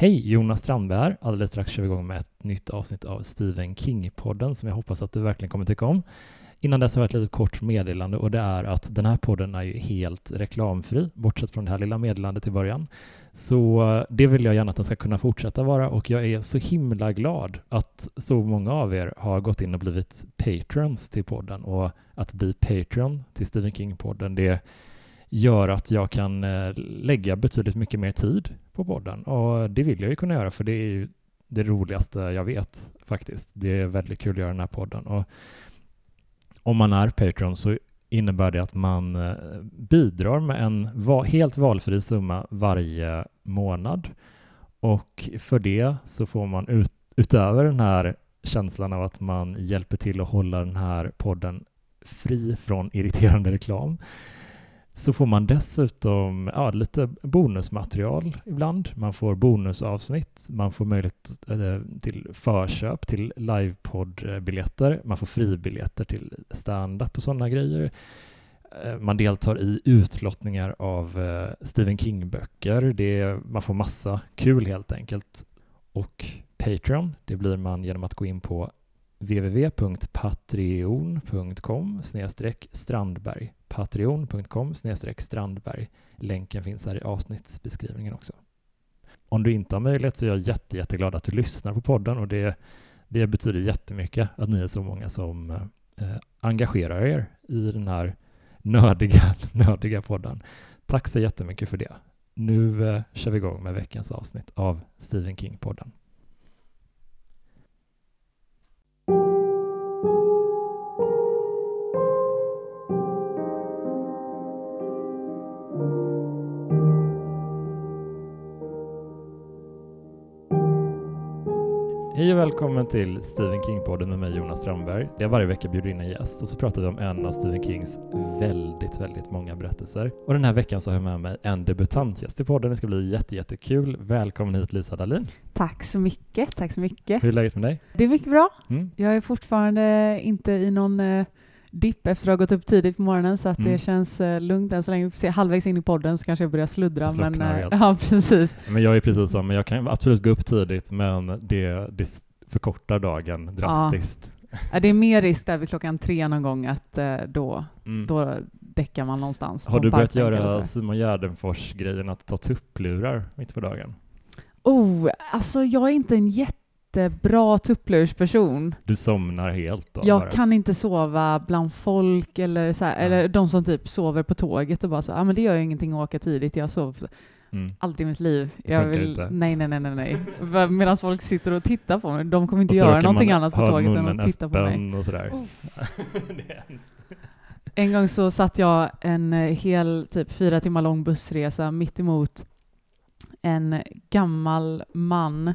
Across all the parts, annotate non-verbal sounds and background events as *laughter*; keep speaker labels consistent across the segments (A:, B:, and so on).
A: Hej, Jonas Strandberg här. Alldeles strax kör vi igång med ett nytt avsnitt av Stephen King-podden som jag hoppas att du verkligen kommer tycka om. Innan dess har jag ett litet kort meddelande och det är att den här podden är ju helt reklamfri, bortsett från det här lilla meddelandet i början. Så eh, det vill jag gärna att den ska kunna fortsätta vara och jag är så himla glad att så många av er har gått in och blivit patrons till podden och att bli patron till Stephen King-podden det gör att jag kan eh, lägga betydligt mycket mer tid på podden. Och det vill jag ju kunna göra för det är ju det roligaste jag vet faktiskt. Det är väldigt kul att göra den här podden. Och om man är Patreon så innebär det att man eh, bidrar med en helt valfri summa varje månad. Och för det så får man ut utöver den här känslan av att man hjälper till att hålla den här podden fri från irriterande reklam så får man dessutom ja, lite bonusmaterial ibland. Man får bonusavsnitt, man får möjlighet eh, till förköp till livepoddbiljetter, man får fribiljetter till stand-up och sådana grejer. Eh, man deltar i utlottningar av eh, Stephen King-böcker. Man får massa kul helt enkelt. Och Patreon, det blir man genom att gå in på www.patreon.com strandberg patreon.com strandberg. Länken finns här i avsnittsbeskrivningen också. Om du inte har möjlighet så är jag jätte, jätteglad att du lyssnar på podden och det, det betyder jättemycket att ni är så många som eh, engagerar er i den här nördiga, *laughs* nördiga podden. Tack så jättemycket för det. Nu eh, kör vi igång med veckans avsnitt av Stephen King-podden. Hej och välkommen till Stephen King-podden med mig Jonas Strandberg. Jag varje vecka bjuder in en gäst och så pratar vi om en av Stephen Kings väldigt, väldigt många berättelser. Och den här veckan så har jag med mig en debutantgäst i podden. Det ska bli jätte, jättekul. Välkommen hit Lisa Dahlin.
B: Tack så mycket. Tack så mycket.
A: Hur är läget med dig?
B: Det är mycket bra. Mm. Jag är fortfarande inte i någon uh, dipp efter att ha gått upp tidigt på morgonen så att mm. det känns uh, lugnt än så länge. Vi får se, halvvägs in i podden så kanske jag börjar sluddra. Men, uh, *laughs* ja, precis.
A: Men jag är precis som, jag kan absolut gå upp tidigt men det, det förkortar dagen drastiskt.
B: Ja. det är mer risk där vid klockan tre någon gång att uh, då, mm. då däckar man någonstans.
A: Har du börjat göra Simon Gärdenfors-grejen att ta tupplurar mitt på dagen?
B: Oh, alltså jag är inte en jätte jättebra tupplursperson.
A: Du somnar helt då?
B: Jag bara. kan inte sova bland folk eller så här, ja. eller de som typ sover på tåget och bara så, ja ah, men det gör ju ingenting att åka tidigt, jag sover mm. aldrig i mitt liv. Jag vill, nej, nej, nej, nej, nej. Medan folk sitter och tittar på mig, de kommer inte göra någonting annat på tåget än att titta på mig.
A: Och sådär. Oh. *laughs*
B: en gång så satt jag en eh, hel typ fyra timmar lång bussresa mitt emot en gammal man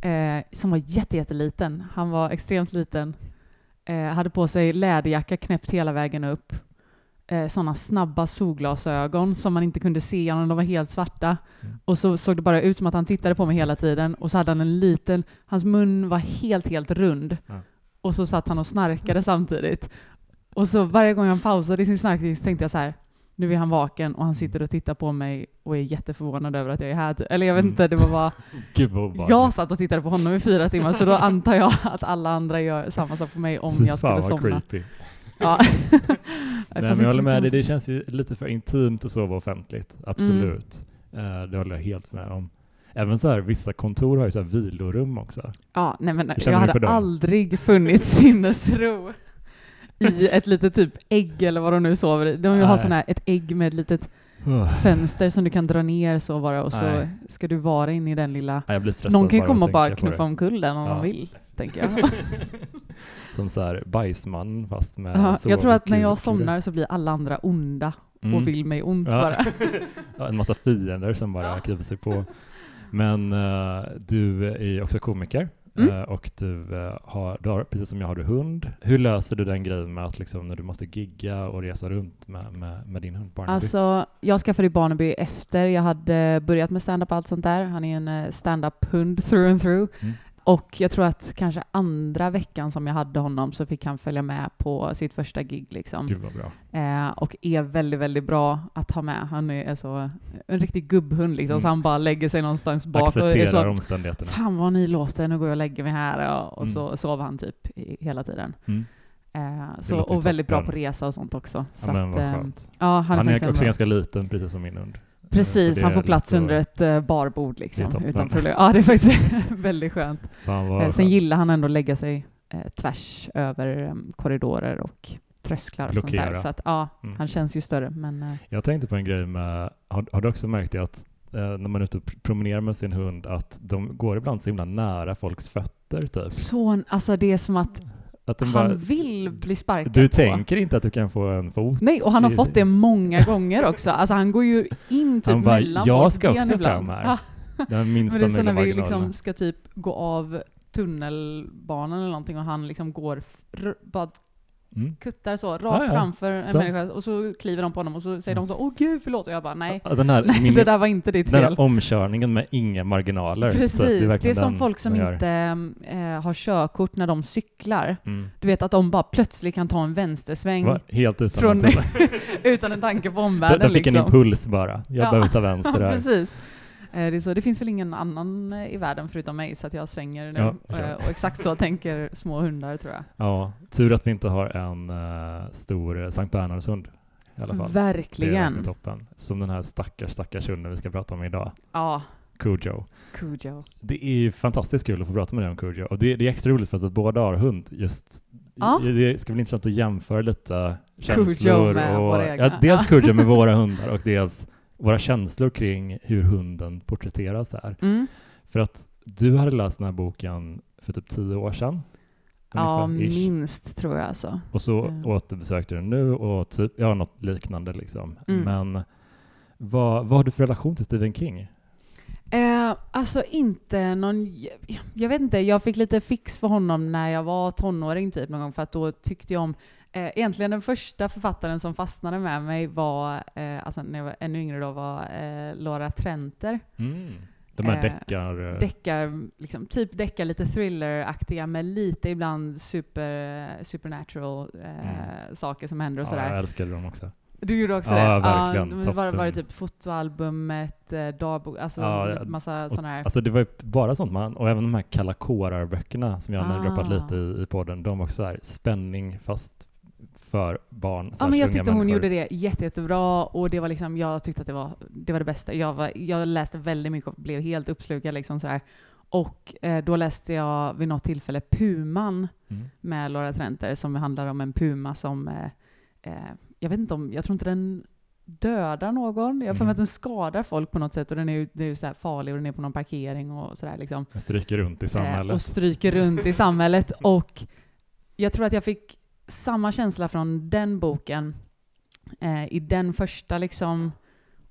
B: eh, som var jättejätteliten. Han var extremt liten, eh, hade på sig läderjacka knäppt hela vägen upp, eh, sådana snabba solglasögon som man inte kunde se honom, de var helt svarta. Mm. Och så såg det bara ut som att han tittade på mig hela tiden och så hade han en liten, hans mun var helt, helt rund. Mm. Och så satt han och snarkade samtidigt. Och så varje gång han pausade i sin snarkning så tänkte jag så här, nu är han vaken och han sitter och tittar på mig och är jätteförvånad över att jag är här. Eller jag vet mm. inte, det var bara... *laughs*
A: Gud
B: jag satt och tittade på honom i fyra timmar, så då *laughs* antar jag att alla andra gör samma sak på mig om jag skulle somna.
A: Creepy. Ja. *laughs* Nej, men jag håller med dig, det känns ju lite för intimt att sova offentligt. Absolut. Mm. Det håller jag helt med om. Även så här, vissa kontor har ju så här vilorum också.
B: Ja, nej men jag hade aldrig funnit sinnesro i ett litet typ ägg eller vad de nu sover i. De har sån här, ett ägg med ett litet fönster som du kan dra ner så bara och Nej. så ska du vara inne i den lilla...
A: Nej,
B: Någon kan ju komma och bara knuffa omkull den om ja. de vill, tänker jag. *laughs*
A: Som så här bajsman fast med ja,
B: Jag tror att när jag somnar så blir alla andra onda mm. och vill mig ont ja. bara. *laughs*
A: ja, en massa fiender som bara ja. kliver sig på. Men uh, du är ju också komiker. Mm. Uh, och du, uh, har, du har, precis som jag har du hund. Hur löser du den grejen med att liksom, när du måste gigga och resa runt med, med, med din hund Barnaby?
B: Alltså, jag skaffade Barnaby efter jag hade börjat med stand-up och allt sånt där. Han är en uh, stand-up-hund through and through. Mm. Och jag tror att kanske andra veckan som jag hade honom så fick han följa med på sitt första gig. Liksom.
A: Gud vad bra.
B: Eh, och är väldigt, väldigt bra att ha med. Han är så, en riktig gubbhund liksom,
A: Mm.
B: så han bara lägger sig någonstans bak och är
A: Accepterar
B: så
A: omständigheterna.
B: Fan vad ni låter, nu går jag och lägger mig här. Och, och
A: Mm.
B: så sover han typ hela tiden.
A: Mm.
B: Eh, så, och väldigt bra på resa och sånt också.
A: Ja,
B: Så
A: men
B: att, eh, ja, han,
A: Han,
B: är
A: är också
B: bra-
A: ganska liten, precis som min hund. Eh,
B: Precis, han får plats under ett uh, barbord liksom. Utan problem. *laughs* Ja, det är faktiskt *laughs* väldigt skönt. Eh, sen
A: skönt.
B: gillar han ändå att lägga sig eh, tvärs över em, korridorer och trösklar och sånt
A: Blockera.
B: där. Så att ja,
A: Mm.
B: han känns ju större. Men eh,
A: Jag tänkte på en grej med, har, har du också märkt det att eh, när man är ute och pr- promenerar med sin hund att de går ibland så himla nära folks fötter typ?
B: så, alltså det är som att
A: Att
B: han
A: bara,
B: vill bli sparkad
A: du
B: på.
A: tänker inte att du kan få en fot?
B: Nej, och han har
A: i-
B: fått det många gånger också. Alltså han går ju in typ
A: Han bara,
B: mellan
A: "Jag ska också
B: ibland.
A: fram här." Den *laughs* minsta
B: men det är så när vi liksom ska typ gå av tunnelbanan eller någonting och han liksom går, bara
A: Mm.
B: kuttar så rakt
A: Ja, ja.
B: framför en
A: Så.
B: människa och så kliver de på honom och så säger de så åh gud förlåt och jag bara nej,
A: Den här,
B: nej *laughs*
A: min,
B: det där var inte ditt
A: den
B: fel.
A: här omkörningen med inga marginaler.
B: Precis,
A: att
B: det är, som
A: den
B: folk som inte eh, har körkort när de cyklar.
A: Mm.
B: Du vet att de bara plötsligt kan ta en vänstersväng
A: Va? Helt utan
B: från, *laughs* utan en tanke på
A: de,
B: omvärlden.
A: de fick en
B: liksom.
A: impuls bara. Jag
B: Ja.
A: behöver ta vänster *laughs*
B: Ja,
A: här.
B: precis. Eh, Det, är så, det finns väl ingen annan eh, i världen förutom mig så att jag svänger nu.
A: Ja.
B: Eh, och exakt så tänker små hundar tror jag.
A: Ja, tur att vi inte har en uh, stor Sankt Bernhardshund i alla fall. Det är
B: Verkligen.
A: verkligen toppen. Som den här stackars, stackars hunden vi ska prata om idag,
B: Ja,
A: Cujo.
B: Cujo.
A: Det är ju fantastiskt kul att få prata med dig om Cujo. Och det, det är extra roligt för att båda har hund. Just,
B: Ja.
A: Det ska bli intressant att jämföra lite känslor.
B: med
A: och,
B: våra egna.
A: Ja, dels. Cujo med våra *laughs* hundar och dels våra känslor kring hur hunden porträtteras här.
B: Mm.
A: För att du hade läst den här boken för typ tio år sedan.
B: Ja,
A: ish.
B: minst tror jag alltså.
A: Och så
B: Mm.
A: återbesökte du den nu och typ, ja, något liknande liksom.
B: Mm.
A: Men vad, vad har du för relation till Stephen King?
B: Eh, alltså inte någon, jag vet inte, jag fick lite fix för honom när jag var tonåring typ någon gång för att då tyckte jag om, eh, egentligen den första författaren som fastnade med mig var, eh, alltså när jag var ännu yngre då, var eh, Laura Trenter.
A: De här
B: Eh,
A: deckar...
B: Deckar, liksom, typ deckar lite thriller-aktiga med lite ibland super, supernatural eh,
A: Mm.
B: saker som händer och
A: ja,
B: sådär.
A: jag älskade dem också.
B: Du gjorde också
A: Ja,
B: det?
A: verkligen.
B: Ja, var, var det typ fotoalbumet, eh, dagbok, alltså
A: Ja,
B: massa sådana här.
A: Alltså det var ju bara sånt man, och även de här kalla kårar-böckerna som jag har
B: Ah.
A: droppat lite i, i podden, de var också så här spänning fast för barn
B: Ja, men jag tyckte hon
A: människor.
B: gjorde det jätte, jättebra och det var liksom, jag tyckte att det var det, var det bästa. Jag, var, jag läste väldigt mycket och blev helt uppslukad liksom sådär. Och eh, då läste jag vid något tillfälle Puman
A: Mm.
B: med Laura Trenter som handlar om en puma som, eh, eh, jag vet inte om, jag tror inte den dödar någon. Jag har för mig
A: Mm.
B: att den skadar folk på något sätt och den är ju det är ju så farlig och den är på någon parkering och sådär liksom.
A: Jag stryker runt i
B: Eh,
A: samhället.
B: och stryker runt i samhället. *laughs* Och jag tror att jag fick samma känsla från den boken eh, i den första liksom,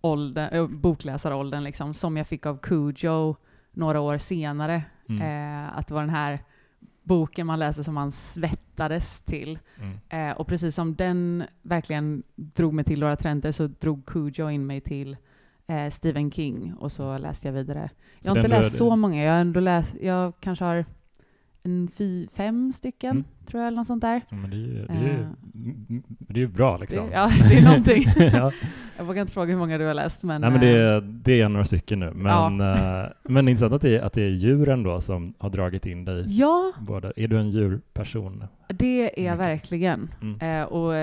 B: åldern, äh, bokläsaråldern liksom, som jag fick av Cujo några år senare.
A: Mm.
B: Eh, att det var den här boken man läste som man svettades till.
A: Mm.
B: Eh, och precis som den verkligen drog mig till Laura Trenter så drog Cujo in mig till eh, Stephen King och så läste jag vidare.
A: Så
B: Jag har inte läst så många, jag har ändå läst, jag kanske har en fy, fem stycken,
A: Mm.
B: tror jag, eller något sånt där.
A: Ja, men det är ju, det är ju, mm, det är ju bra liksom.
B: Det, ja, *laughs* det är någonting. *laughs*
A: ja.
B: jag vågar inte fråga hur många du har läst, men...
A: Nej men det
B: eh,
A: är, det är några stycken nu. Men, eh, men intressant att det, är, att det är djuren då som har dragit in dig.
B: Ja,
A: Båda. Är du en djurperson?
B: det är jag
A: Mycket.
B: verkligen.
A: Mm.
B: Eh, och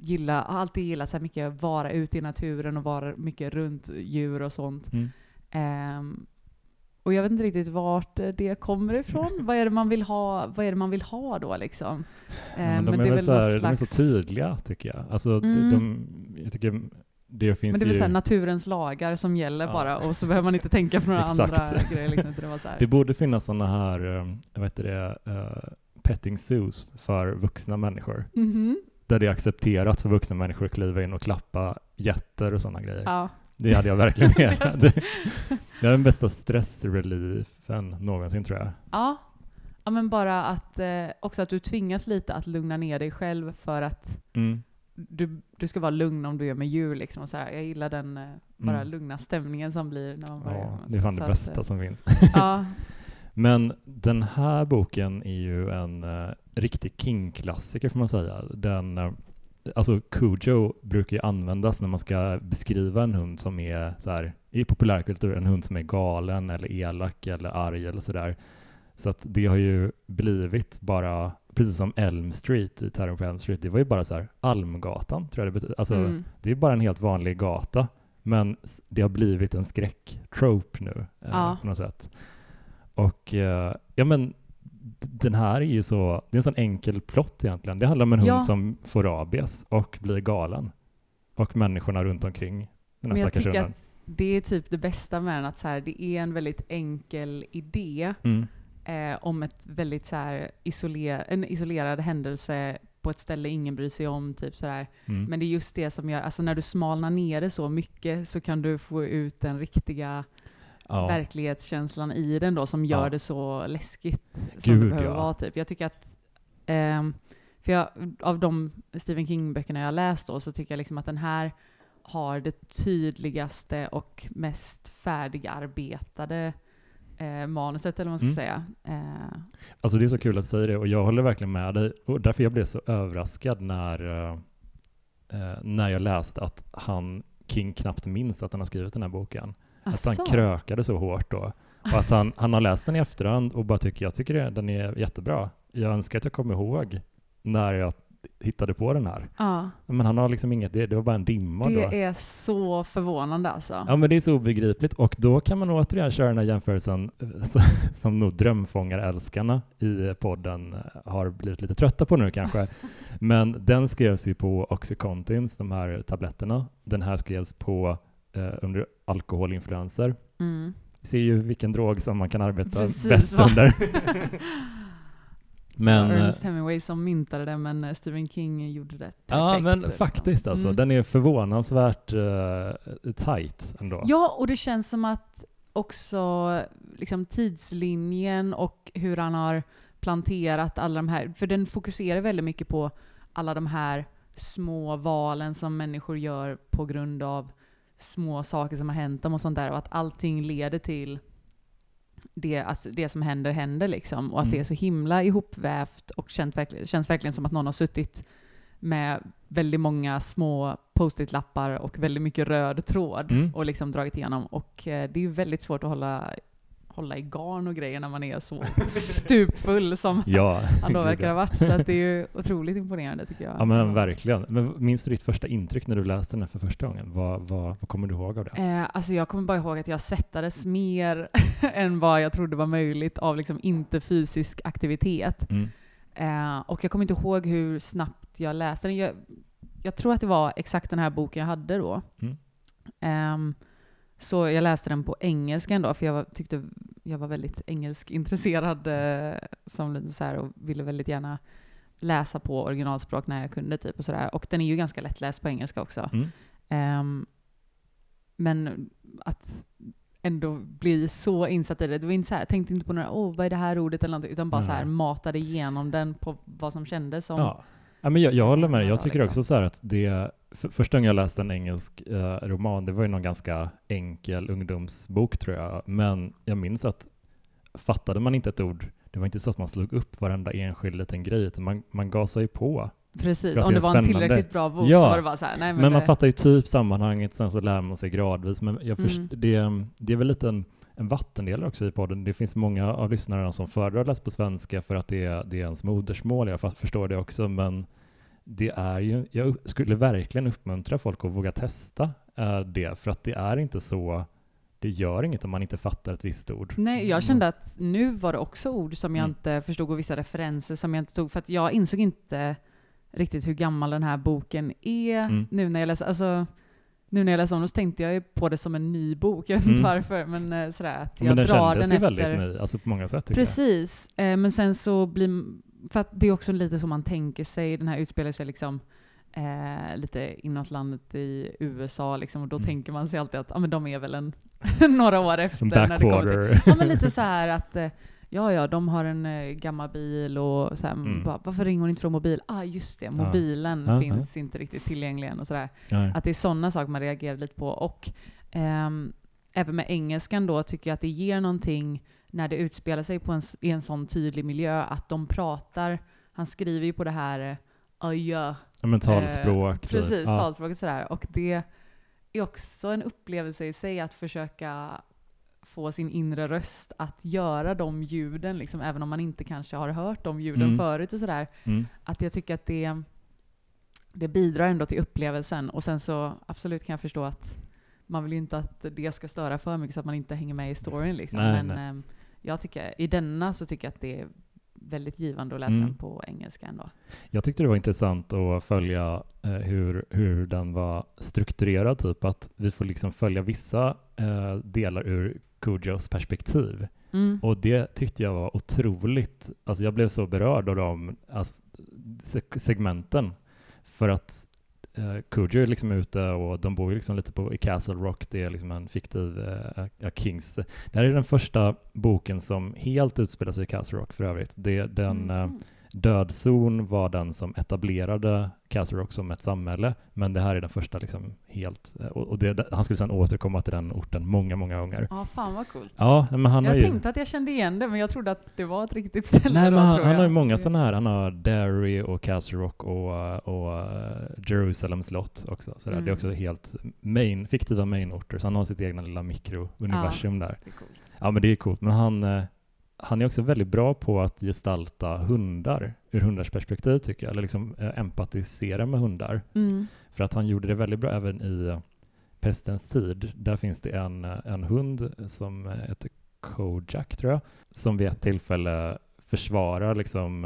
B: gilla, har alltid gillat så här mycket vara ute i naturen och vara mycket runt djur och sånt.
A: Mm.
B: Ehm, och jag vet inte riktigt vart eh, det kommer ifrån. vad, är det man vill ha, vad är det man vill ha då liksom?
A: Ja,
B: Ehm,
A: men de, är väl så
B: något
A: här, de är så
B: slags-
A: tydliga tycker jag. Alltså,
B: Mm.
A: de, jag tycker det finns
B: Men det är väl
A: ju...
B: så här, naturens lagar som gäller
A: Ja.
B: bara och så behöver man inte tänka på några andra grejer. Liksom. Det var så här.
A: Det borde finnas sådana här, eh, vad heter det, eh, petting zoos för vuxna människor.
B: Mhm.
A: Där det är accepterat för vuxna människor att kliva in och klappa jätter och sådana grejer.
B: Ja.
A: Det hade jag verkligen *laughs* med. det, är den bästa stressreliefen någonsin tror jag.
B: Ja. ja, men bara att eh, också att du tvingas lite att lugna ner dig själv för att
A: Mm.
B: du, du ska vara lugn om du är med djur. Liksom, och så här. Jag gillar den eh, bara
A: Mm.
B: lugna stämningen som blir när man börjar.
A: Ja, det är fan det
B: att,
A: bästa
B: eh,
A: som finns. *laughs*
B: Ja, *laughs*
A: Men den här boken är ju en uh, riktig King-klassiker får man säga. Den, uh, alltså Cujo brukar ju användas när man ska beskriva en hund som är så här, i populärkultur, en hund som är galen eller elak eller arg eller sådär. Så att det har ju blivit bara, precis som Elm Street i Terror på Elm Street, det var ju bara så här Almgatan, tror jag det betyder. Alltså,
B: Mm.
A: det är bara en helt vanlig gata, men det har blivit en skräcktrope nu eh,
B: Ja.
A: på något sätt. Och eh, ja, men den här är ju så, det är en sån enkel plott egentligen. Det handlar om en hund
B: Ja.
A: som får rabies och blir galen. Och människorna runt omkring den här
B: Men jag tycker
A: hunden.
B: att det är typ det bästa med den, att så här, det är en väldigt enkel idé
A: Mm.
B: eh, om ett väldigt så här, isoler, en isolerad händelse på ett ställe ingen bryr sig om. Typ så där.
A: Mm.
B: Men det är just det som gör, alltså när du smalnar ner det så mycket så kan du få ut den riktiga
A: ja.
B: verklighetskänslan i den då som gör
A: Ja.
B: det så läskigt som
A: Gud,
B: det behöver
A: ja.
B: vara. Typ. Jag tycker att, ehm, för jag, av de Stephen King-böckerna jag har läst då så tycker jag liksom att den här har det tydligaste och mest färdigarbetade eh, manuset eller vad man ska
A: Mm.
B: säga. Eh,
A: Alltså det är så kul att säga det och jag håller verkligen med dig och därför jag blev så överraskad när, eh, eh, när jag läste att han, King knappt minns att han har skrivit den här boken. Att han krökade så hårt då. Och att han, han har läst den i efterhand och bara tycker, jag tycker den är jättebra. Jag önskar att jag kommer ihåg när jag hittade på den här.
B: Ja,
A: Men han har liksom inget, det, det var bara en dimma då.
B: det är så förvånande alltså.
A: Ja men det är så obegripligt och då kan man återigen köra den här jämförelsen eh, *laughs* som nog drömfångarälskarna i podden eh, har blivit lite trötta på nu kanske. *laughs* Men den skrevs ju på Oxycontins, de här tabletterna. Den här skrevs på eh, under alkoholinfluenser.
B: Mm.
A: Vi ser ju vilken drog som man kan arbeta
B: Precis,
A: bäst
B: va?
A: under. *laughs* men,
B: ja,
A: eh,
B: Ernest Hemingway som myntade det, men eh, Stephen King gjorde det perfekt.
A: ja men
B: liksom.
A: faktiskt alltså,
B: Mm.
A: den är förvånansvärt uh, tight ändå.
B: Ja, och det känns som att också liksom, tidslinjen och hur han har planterat alla de här, för den fokuserar väldigt mycket på alla de här små valen som människor gör på grund av små saker som har hänt dem och sånt där och att allting leder till det, alltså det som händer händer liksom och att
A: Mm.
B: det är så himla ihopvävt och känns verkligen, känns verkligen som att någon har suttit med väldigt många små post-it-lappar och väldigt mycket röd tråd
A: Mm.
B: och liksom dragit igenom. Och eh, det är väldigt svårt att hålla, hålla i garn och grejer när man är så *laughs* stupfull som
A: Ja,
B: han då verkar ha varit. Så att det är ju *laughs* otroligt imponerande tycker jag.
A: Ja men verkligen. Men minns du ditt första intryck när du läste den här för första gången? Vad, vad, vad kommer du ihåg av det?
B: Eh, alltså jag kommer bara ihåg att jag svettades mer *laughs* än vad jag trodde var möjligt av liksom inte fysisk aktivitet.
A: Mm.
B: Eh, och jag kommer inte ihåg hur snabbt jag läste den. Jag, jag tror att det var exakt den här boken jag hade då.
A: Mm.
B: Ehm, så jag läste den på engelska ändå, för jag var, tyckte jag var väldigt engelskintresserad eh, som lite så här, och ville väldigt gärna läsa på originalspråk när jag kunde. Typ, och, så där. och den är ju ganska lättläst på engelska också.
A: Mm.
B: Ehm, men att ändå bli så insatt i det. Det var inte så här, jag tänkte inte på några, åh vad är det här ordet eller någonting, utan bara så här matade igenom den på vad som kändes som.
A: Ja. Ja, men jag, jag håller med dig. Jag
B: Ja,
A: tycker
B: liksom.
A: också så här att det, för, första gången jag läste en engelsk eh, roman, det var ju någon ganska enkel ungdomsbok tror jag, men jag minns att fattade man inte ett ord, det var inte så att man slog upp varenda enskild liten grej, utan man, man gasade ju på.
B: Precis, om
A: det
B: var en tillräckligt bra bok
A: Ja.
B: så var det bara så här, nej men,
A: Men man
B: det,
A: fattar ju typ sammanhanget, sen så lär man sig gradvis. Men jag först,
B: Mm.
A: det, det är väl lite en, en vattendelare också i podden. Det finns många av lyssnarna som föredrar läsa på svenska för att det är, det är ens modersmål. Jag förstår det också, men det är ju, jag skulle verkligen uppmuntra folk att våga testa eh, det, för att det är inte så, det gör inget om man inte fattar ett visst ord.
B: Nej, jag kände att nu var det också ord som jag
A: Mm.
B: inte förstod och vissa referenser som jag inte tog. För att jag insåg inte riktigt hur gammal den här boken är
A: Mm.
B: nu när jag läste. Alltså, nu när jag läste om den så tänkte jag på det som en ny bok. Jag vet
A: Mm.
B: inte varför, men eh, sådär att jag
A: men den
B: drar den efter.
A: väldigt ny, alltså på många sätt.
B: Precis, eh, men sen så blir... För att det är också lite så man tänker sig. Den här utspelar sig liksom eh, lite inåt landet i USA liksom, och då
A: Mm.
B: tänker man sig alltid att ah, men de är väl en *laughs* *laughs* några år efter.
A: Som
B: när det kommer till
A: backwater.
B: Ja men lite så här att eh, Ja, ja, de har en eh, gammal bil och så här,
A: Mm.
B: bara, varför ringer hon inte från mobil? Ah, just det, mobilen
A: Ja,
B: finns inte riktigt tillgänglig än och sådär. Att det är sådana saker man reagerar lite på. Och ehm, även med engelskan då tycker jag att det ger någonting när det utspelar sig på en, i en sån tydlig miljö, att de pratar, han skriver ju på det här eh, aja,
A: Ja, men talspråk.
B: Eh,
A: typ.
B: precis,
A: ja.
B: talspråket sådär. Och det är också en upplevelse i sig att försöka få sin inre röst att göra de ljuden, liksom, även om man inte kanske har hört de ljuden
A: Mm.
B: förut och sådär.
A: Mm.
B: Att jag tycker att det, det bidrar ändå till upplevelsen. Och sen så absolut kan jag förstå att man vill ju inte att det ska störa för mycket så att man inte hänger med i storyn. Liksom.
A: Nej,
B: Men
A: nej.
B: ehm, jag tycker, i denna så tycker jag att det är väldigt givande att läsa
A: Mm.
B: den på engelska ändå.
A: Jag tyckte det var intressant att följa eh, hur, hur den var strukturerad, typ att vi får liksom följa vissa eh, delar ur Kujos perspektiv.
B: Mm.
A: Och det tyckte jag var otroligt, alltså jag blev så berörd av de alltså, se- segmenten. För att eh, Cujo är liksom ute och de bor ju liksom lite på i Castle Rock, det är liksom en fiktiv eh, Kings. Det här är den första boken som helt utspelar sig i Castle Rock för övrigt. Det, den, eh,
B: Mm.
A: Dödzon var den som etablerade Castle Rock som ett samhälle, men det här är den första liksom helt, eh, och det, han skulle sedan återkomma till den orten många, många gånger.
B: Ja, fan vad coolt.
A: Ja, men han har
B: jag
A: ju...
B: tänkte att jag kände igen det, men jag trodde att det var ett riktigt ställe
A: Nej, men han, han har ju många sådana här. Han har Derry och Castle Rock och, och eh, Jerusalem slott också. Så där. Det är
B: Mm.
A: också helt main, fiktiva main-orter, så han har sitt egna lilla mikrouniversum där.
B: Det är coolt.
A: Ja, men det är coolt. Men han, eh, han är också väldigt bra på att gestalta hundar ur hundars perspektiv, tycker jag. Eller liksom eh, empatisera med hundar.
B: Mm.
A: För att han gjorde det väldigt bra även i eh, Pestens tid. Där finns det en, eh, en hund som heter Kojak, tror jag, som vid ett tillfälle försvarar liksom,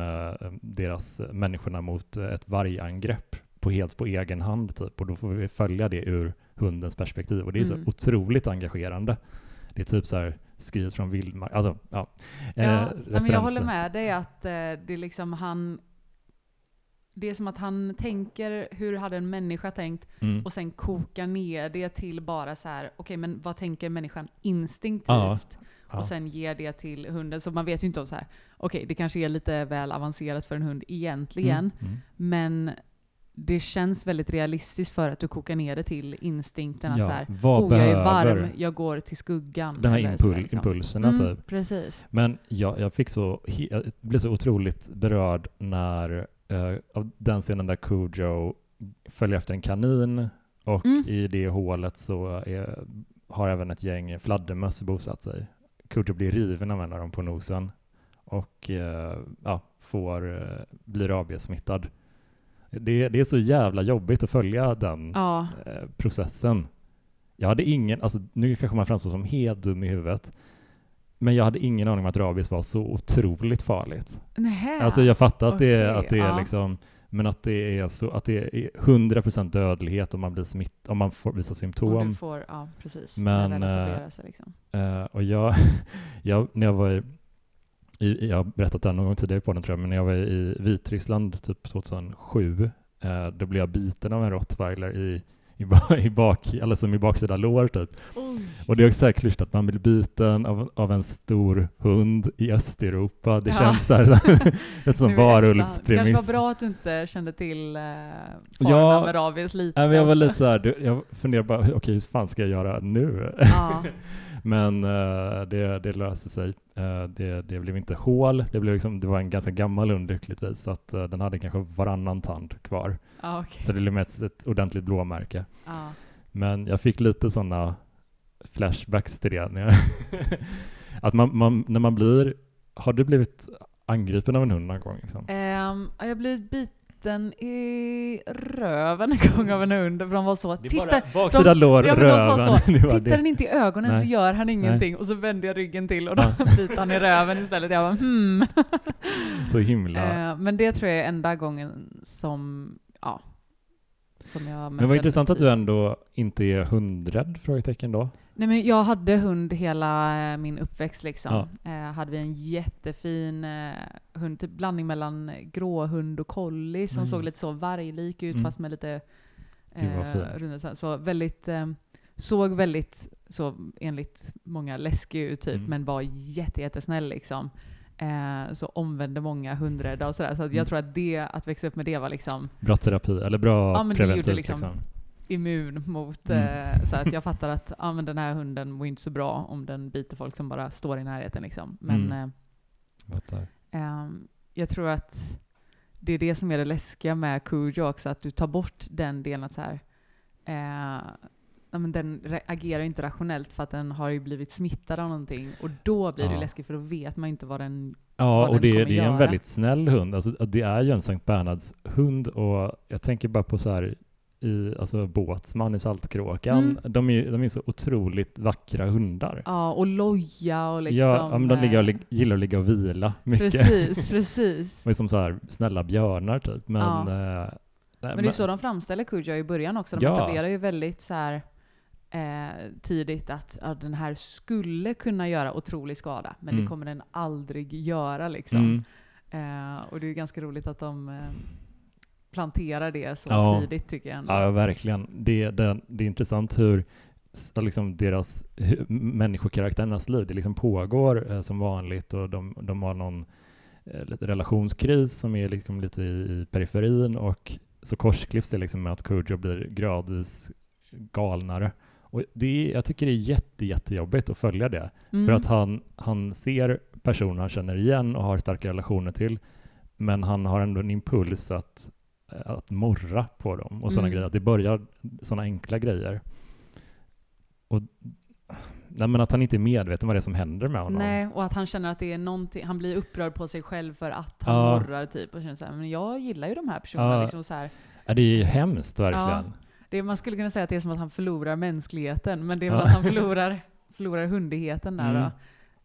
A: deras människorna mot ett vargangrepp på helt på egen hand. Typ. Och då får vi följa det ur hundens perspektiv. Och det är så
B: Mm.
A: otroligt engagerande. Det är typ så här skrivet från vildmark. Alltså, ja.
B: Ja,
A: Eh,
B: ja, men jag håller med dig att eh, det är liksom han... Det är som att han tänker, hur hade en människa tänkt?
A: Mm.
B: Och sen kokar ner det till bara så här, okej men vad tänker människan instinktivt?
A: Ja, ja.
B: Och sen ger det till hunden. Så man vet ju inte om så här, okej det kanske är lite väl avancerat för en hund egentligen.
A: Mm. Mm.
B: Men det känns väldigt realistiskt för att du kokar ner det till instinkten att
A: Ja,
B: så här,
A: vad
B: oh jag är varm, jag går till skuggan.
A: de här impul-
B: där, liksom.
A: impulserna
B: Mm,
A: typ?
B: Precis.
A: Men jag, jag, fick så, jag blev så otroligt berörd när eh, av den scenen där Cujo följer efter en kanin och
B: Mm.
A: i det hålet så är, har även ett gäng fladdermöss bosatt sig. Cujo blir riven av en av dem på nosen och eh, ja, får, eh, blir rabiessmittad. Det, det är så jävla jobbigt att följa den
B: Ja.
A: eh, processen. Jag hade ingen, alltså nu kanske man framstår som helt dum i huvudet, men jag hade ingen aning om att rabies var så otroligt farligt.
B: Nähä.
A: Alltså jag fattar att det är, att det är
B: ja.
A: liksom, men att det är så, att det är 100% dödlighet om man blir smitt, om man får visa
B: Och du
A: symptom.
B: får, ja precis.
A: Men, eh,
B: sig liksom.
A: Eh, och jag, *laughs* jag, när jag var i, i, jag har berättat det någon gång tidigare på den tror jag, men när jag var i Vitryssland typ 2007, eh, då blev jag biten av en rottweiler i, i, *laughs* i, bak, som i baksida lår typ. Och det är också så här att man blir biten av, av en stor hund i Östeuropa. Det
B: Ja.
A: känns så här, *laughs*
B: efterhand.
A: varulvspremiss.
B: kanske var bra att du inte kände till eh, farorna
A: Ja.
B: med rabies lite.
A: Nej, men jag var
B: också.
A: lite så här, du- jag funderar bara, okej hur fan ska jag göra nu?
B: Ja. *laughs*
A: Men eh, det, det löste sig. Eh, det, det blev inte hål, det, blev liksom, det var en ganska gammal hund lyckligtvis, så att, eh, den hade kanske varannan tand kvar.
B: Ja, okej.
A: Så det blev ett, ett ordentligt blåmärke.
B: Ja.
A: Men jag fick lite sådana flashbacks till det. När, jag *laughs* att man, man, när man blir, har du blivit angripen av en hund någon gång? Liksom?
B: Ehm, jag har blivit biten i röven en gång av en hund, för de var så titta,
A: baksida lår,
B: ja, de sa
A: röven.
B: så, *laughs* Tittar den inte i ögonen så
A: Nej.
B: gör han ingenting. Och så vände jag ryggen till och då
A: Ja. *laughs*
B: biter han i röven istället. Jag bara hmm. *laughs*
A: Så himla...
B: Eh, men det tror jag är enda gången som, ja, som jag
A: Men vad intressant att du ändå inte är hundrädd? Frågetecken då.
B: Nej men jag hade hund hela eh, min uppväxt liksom.
A: Ja.
B: Eh, hade vi en jättefin eh, hund, typ blandning mellan gråhund och collie som
A: Mm.
B: såg lite så varglik ut
A: Mm.
B: fast med lite eh, runda så, så väldigt, eh, såg väldigt så enligt många läskig ut typ
A: Mm.
B: men var jätte, jättesnäll liksom. Eh, så omvände många hundrädda och sådär. Så jag
A: Mm.
B: tror att det, att växa upp med det var liksom
A: Bra terapi, eller bra
B: Ja,
A: preventivt
B: liksom-
A: liksom.
B: Immun mot,
A: Mm.
B: eh, så att jag fattar att ja, men den här hunden mår inte så bra om den biter folk som bara står i närheten. Liksom. Men
A: Mm.
B: Eh, ehm, jag tror att det är det som är det läskiga med Cujo också, att du tar bort den delen att så här, eh, men den agerar inte rationellt för att den har ju blivit smittad av någonting och då blir det
A: Ja.
B: läskigt för då vet man inte vad den...
A: Ja,
B: vad
A: och
B: den
A: det,
B: kommer
A: det är en väldigt snäll hund. Alltså, det är ju en Sankt Bernhards hund och jag tänker bara på så här i alltså Båtsman i Saltkråkan.
B: Mm.
A: De, är, de är så otroligt vackra hundar.
B: Ja, och loja och liksom...
A: ja, ja, men de ligger och,
B: eh,
A: gillar att ligga och vila mycket.
B: Precis, *laughs* precis.
A: Och är som så här snälla björnar typ. Men,
B: Ja.
A: eh, nej,
B: Men det är så de framställer Cujo i början också. De
A: Ja.
B: etablerar ju väldigt så här, eh, tidigt att ja, den här skulle kunna göra otrolig skada, men
A: Mm.
B: det kommer den aldrig göra. Liksom.
A: Mm.
B: Eh, och det är ganska roligt att de eh, planterar det så
A: Ja.
B: tidigt tycker jag ändå.
A: Ja, verkligen. Det, det, det är intressant hur liksom deras hu- människokaraktärernas liv, det liksom pågår eh, som vanligt och de, de har någon eh, relationskris som är liksom lite i, i periferin och så korsklipps det liksom med att Cujo blir gradvis galnare. Och det, jag tycker det är jätte, jättejobbigt att följa det.
B: Mm.
A: För att han, han ser personer han känner igen och har starka relationer till, men han har ändå en impuls att, att morra på dem och sådana
B: Mm.
A: grejer. Att det börjar sådana enkla grejer. Och, nej, men att han inte är medveten vad det är som händer med honom.
B: Nej, och att han känner att det är någonting, han blir upprörd på sig själv för att han
A: Ja.
B: morrar typ och känner så här, men jag gillar ju de här personerna.
A: Ja.
B: Liksom så här.
A: Ja, det är ju hemskt verkligen.
B: Det, man skulle kunna säga att det är som att han förlorar mänskligheten, men det är
A: Ja.
B: väl att han förlorar, förlorar hundigheten där
A: Mm.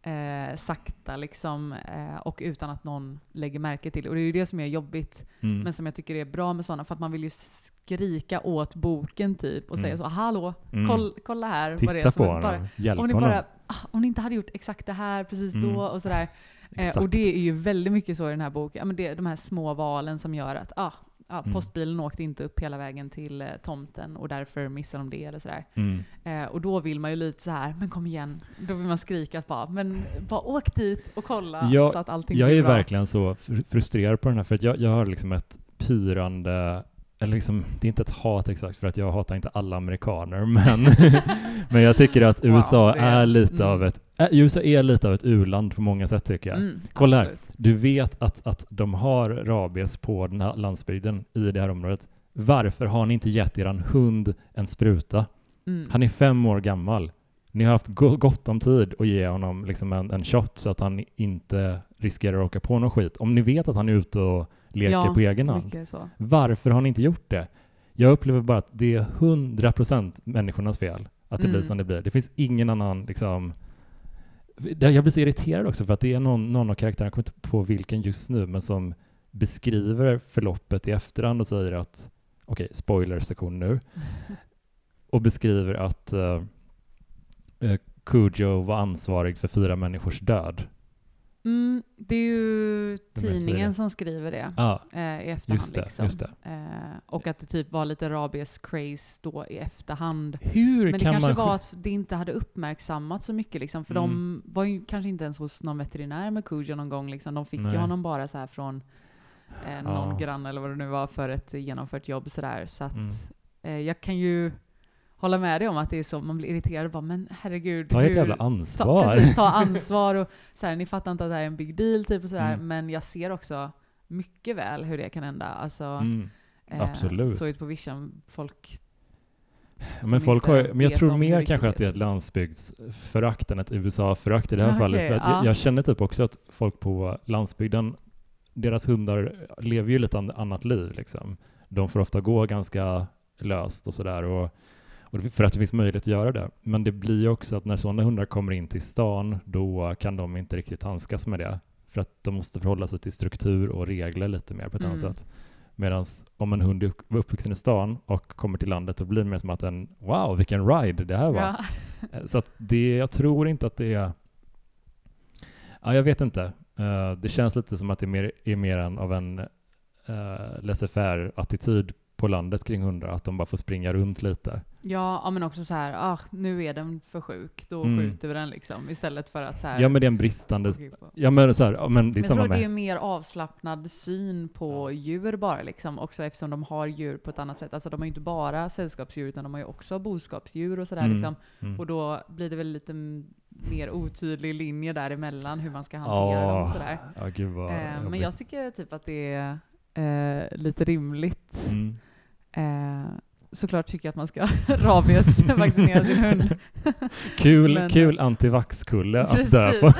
B: Eh, sakta liksom, eh, och utan att någon lägger märke till. Och det är ju det som är jobbigt,
A: Mm.
B: men som jag tycker är bra med sådana, för att man vill ju skrika åt boken typ och
A: Mm.
B: säga så hallå,
A: Mm.
B: koll, kolla här vad det är
A: Titta
B: som
A: på honom,
B: bara,
A: hjälp
B: om ni,
A: honom.
B: bara, ah, om ni inte hade gjort exakt det här precis
A: Mm.
B: då och sådär. Eh, och det är ju väldigt mycket så i den här boken. Ja, men det, de här små valen som gör att ah, ah,
A: Mm.
B: postbilen åkte inte upp hela vägen till eh, tomten och därför missar de det eller sådär.
A: Mm.
B: Eh, och då vill man ju lite så här, men kom igen. Då vill man skrika att bara, men bara åk dit och kolla
A: Jag-
B: så att allting
A: Jag
B: blir
A: är
B: bra.
A: verkligen så fr- frustrerad på den här, för att jag, jag har liksom ett pyrande, eller liksom, det är inte ett hat exakt, för att jag hatar inte alla amerikaner, *laughs* men, *laughs* men jag tycker att
B: Wow,
A: USA
B: det är-
A: är lite
B: mm.
A: av ett, äh, USA är lite av ett u-land på många sätt tycker jag.
B: Mm,
A: Kolla här.
B: absolut.
A: Du vet att, att de har rabies på den här landsbygden i det här området. Varför har ni inte gett eran hund en spruta?
B: Mm.
A: Han är fem år gammal. Ni har haft go- gott om tid att ge honom liksom en, en shot så att han inte riskerar att åka på någon skit. Om ni vet att han är ute och leker
B: Ja,
A: på egen hand. Varför har ni inte gjort det? Jag upplever bara att det är 100% människornas fel att det blir
B: Mm.
A: som det blir. Det finns ingen annan liksom... Jag blir så irriterad också för att det är någon, någon av karaktärerna, jag kommer inte på vilken just nu, men som beskriver förloppet i efterhand och säger att, okej, spoiler-sektion nu, *laughs* och beskriver att uh, Cujo var ansvarig för fyra människors död.
B: Mm, det är ju tidningen som skriver det
A: Ja,
B: eh, i efterhand.
A: just det.
B: liksom.
A: Just det.
B: Eh, och att det typ var lite rabies-craze då i efterhand.
A: Hur
B: Men det
A: kan
B: kanske
A: man...
B: var att det inte hade uppmärksammats så mycket liksom, för
A: Mm.
B: de var ju kanske inte ens hos någon veterinär med Cujo någon gång. Liksom. De fick
A: Nej.
B: ju honom bara så här från eh, någon
A: Ja.
B: granne eller vad det nu var för ett genomfört jobb. sådär. Så att,
A: Mm.
B: eh, jag kan ju hålla med dig om att det är så, man blir irriterad och bara men herregud.
A: Ta
B: hur-
A: jävla
B: Ta,
A: ansvar.
B: precis, ta *laughs* ansvar och så här, ni fattar inte att det här är en big deal typ och sådär,
A: Mm.
B: men jag ser också mycket väl hur det kan hända. Alltså,
A: Mm.
B: eh,
A: absolut.
B: Såg ut på vision, folk
A: Men,
B: som
A: folk
B: inte
A: har, men jag tror mer kanske att det är ett landsbygdsförakt än ett USA-förakt i det här
B: Ah,
A: fallet.
B: okej,
A: För
B: ja.
A: jag, jag känner typ också att folk på landsbygden, deras hundar lever ju lite an- annat liv. Liksom. De får ofta gå ganska löst och sådär. Och, för att det finns möjlighet att göra det. Men det blir också att när sådana hundar kommer in till stan, då kan de inte riktigt handskas med det. För att de måste förhålla sig till struktur och regler lite mer på ett annat
B: Mm.
A: sätt. Medan om en hund är upp- uppvuxen i stan och kommer till landet, då blir det mer som att en wow, vilken ride det här var.
B: Ja.
A: Eh, Så att det, jag tror inte att det är... Ja, jag vet inte. Eh, det känns lite som att det är mer, är mer en, av en uh, laissez-faire-attityd på landet kring hundar, att de bara får springa runt lite.
B: Ja, men också så här, ah, nu är den för sjuk, då
A: Mm.
B: skjuter vi den liksom. Istället för att så här...
A: Ja men det är en bristande, ja men så här, ja, men det är
B: Men jag
A: samma
B: tror det är en mer avslappnad syn på djur bara liksom. Också eftersom de har djur på ett annat sätt. Alltså de har ju inte bara sällskapsdjur utan de har ju också boskapsdjur och sådär
A: Mm.
B: liksom.
A: mm.
B: Och då blir det väl lite mer otydlig linje däremellan hur man ska hantera dem och sådär.
A: ja gud vad
B: Eh, men jag tycker typ att det är eh, lite rimligt.
A: Mm.
B: Eh, såklart tycker jag att man ska *laughs* rabiesvaccinera sin hund. *laughs*
A: Kul,
B: Men-
A: kul antivaxkulle att dö på.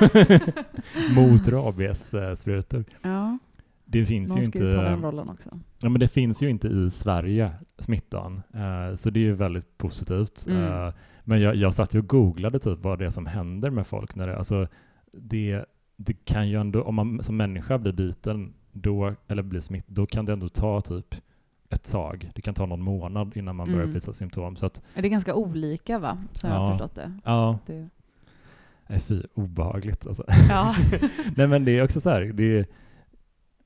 A: *laughs* Mot rabiessprutor.
B: ja,
A: Det finns
B: någon ju ta den
A: inte,
B: rollen också.
A: ja, men det finns ju inte i Sverige, smittan. Eh, så det är ju väldigt positivt.
B: Mm.
A: Eh, men jag, jag satt ju och googlade typ vad det är som händer med folk när det, alltså det, det kan ju ändå, om man som människa blir biten, då, eller blir smitt, då kan det ändå ta typ ett tag. Det kan ta någon månad innan man börjar
B: Mm.
A: visa symptom. Så att,
B: Det är ganska olika va? Som jag har
A: Ja.
B: förstått det.
A: ja,
B: det
A: nej, fy, obehagligt alltså.
B: ja. *laughs*
A: Nej men det är också så här, det,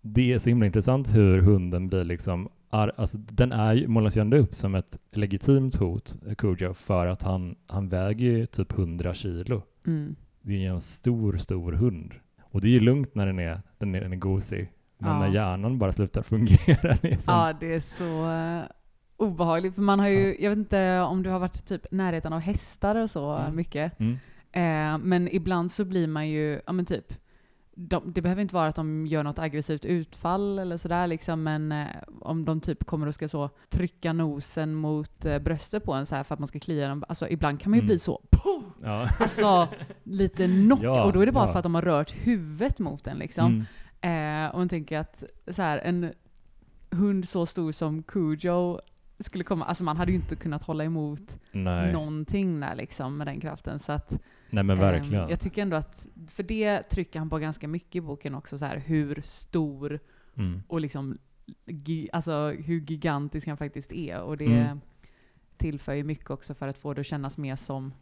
A: det är så himla intressant hur hunden blir liksom, ar, alltså den är, målas ju ändå upp som ett legitimt hot, Cujo, för att han, han väger ju typ 100 kilo.
B: Mm.
A: Det är ju en stor, stor hund. Och det är ju lugnt när den är, den är, den är gosig. Men
B: Ja.
A: när hjärnan bara slutar fungera, det är som,
B: Ja, det är så eh, obehagligt. För man har ju, jag vet inte om du har varit typ närheten av hästar och så
A: Mm.
B: mycket.
A: mm,
B: Eh, men ibland så blir man ju, ja men typ, de, det behöver inte vara att de gör något aggressivt utfall eller sådär liksom, men eh, om de typ kommer och ska så trycka nosen mot eh, bröstet på en så här för att man ska klia dem. Alltså ibland kan man ju
A: Mm.
B: bli så,
A: ja.
B: alltså lite knock, *laughs*
A: Ja,
B: och då är det bara
A: ja.
B: för att de har rört huvudet mot en liksom. Eh, och man tänker att så här, en hund så stor som Cujo skulle komma, alltså man hade ju inte kunnat hålla emot
A: Nej.
B: någonting där liksom med den kraften. Så att,
A: Nej men
B: ehm,
A: verkligen.
B: jag tycker ändå att, för det trycker han på ganska mycket i boken också, så här, hur stor
A: Mm.
B: och liksom, gi, alltså hur gigantisk han faktiskt är. Och det
A: Mm.
B: tillför ju mycket också för att få det att kännas mer som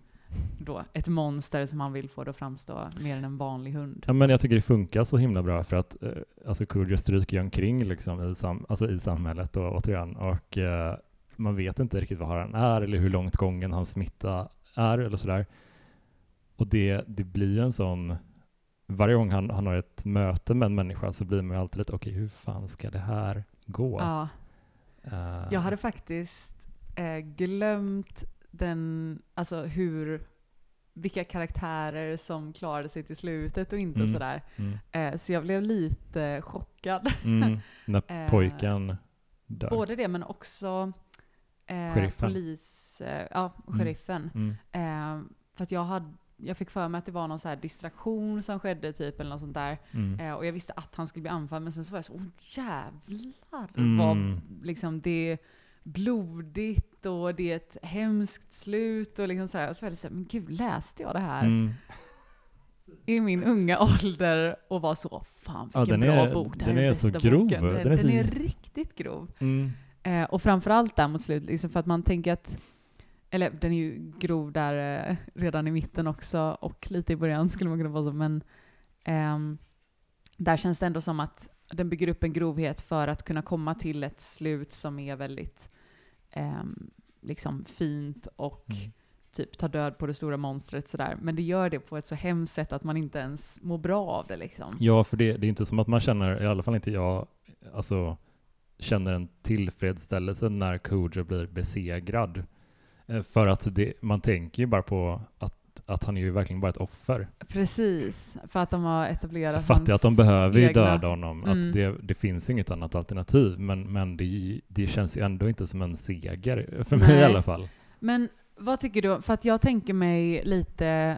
B: då, ett monster som han vill få det att framstå mer än en vanlig hund.
A: Ja, men jag tycker det funkar så himla bra för att eh, alltså Kudja stryker ju omkring liksom i, sam alltså i samhället och, återigen och eh, man vet inte riktigt vad han är eller hur långt gången hans smitta är eller sådär. Och det, det blir ju en sån, varje gång han, han har ett möte med en människa så blir man ju alltid lite, okej hur fan ska det här gå?
B: Ja.
A: Eh,
B: Jag hade faktiskt eh, glömt den, alltså hur, vilka karaktärer som klarade sig till slutet och inte
A: Mm.
B: sådär.
A: mm,
B: Eh, så jag blev lite chockad.
A: mm, *laughs* när
B: Eh,
A: pojken dör.
B: Både det men också eh, polis, eh, ja,
A: Mm.
B: sheriffen.
A: Mm,
B: Eh, för att jag, hade, jag fick för mig att det var någon så här distraktion som skedde typ eller något sånt där.
A: mm,
B: Eh, och jag visste att han skulle bli anfallen men sen så var jag så, åh jävlar
A: Mm.
B: vad liksom det är blodigt och det är ett hemskt slut och liksom så här. Och så var det så här, men gud läste jag det här
A: mm.
B: i min unga *laughs* ålder och var så, fan
A: Ja,
B: vilken
A: den
B: bra
A: är-
B: bok, det
A: den
B: här är,
A: är så
B: bästa
A: grov.
B: boken. Den,
A: Den är
B: den
A: så-
B: är riktigt grov.
A: Mm.
B: Eh, och framförallt där mot slutet, liksom för att man tänker att, eller den är ju grov där eh, redan i mitten också och lite i början *laughs* skulle man kunna vara så, men ehm, där känns det ändå som att den bygger upp en grovhet för att kunna komma till ett slut som är väldigt ehm, liksom fint och
A: Mm.
B: typ tar död på det stora monstret sådär. Men det gör det på ett så hemskt sätt att man inte ens mår bra av det liksom.
A: Ja, för det, det är inte som att man känner, i alla fall inte jag, alltså känner en tillfredsställelse när Cujo blir besegrad. Eh, För att det, man tänker ju bara på att, att han är ju verkligen bara ett offer.
B: Precis, för att de har etablerat
A: Jag fattar att de behöver ju döda honom,
B: Mm.
A: att det, det finns inget annat alternativ, men, men det, det känns ju ändå inte som en seger, för mig
B: Nej.
A: i alla fall.
B: Men vad tycker du? För att jag tänker mig lite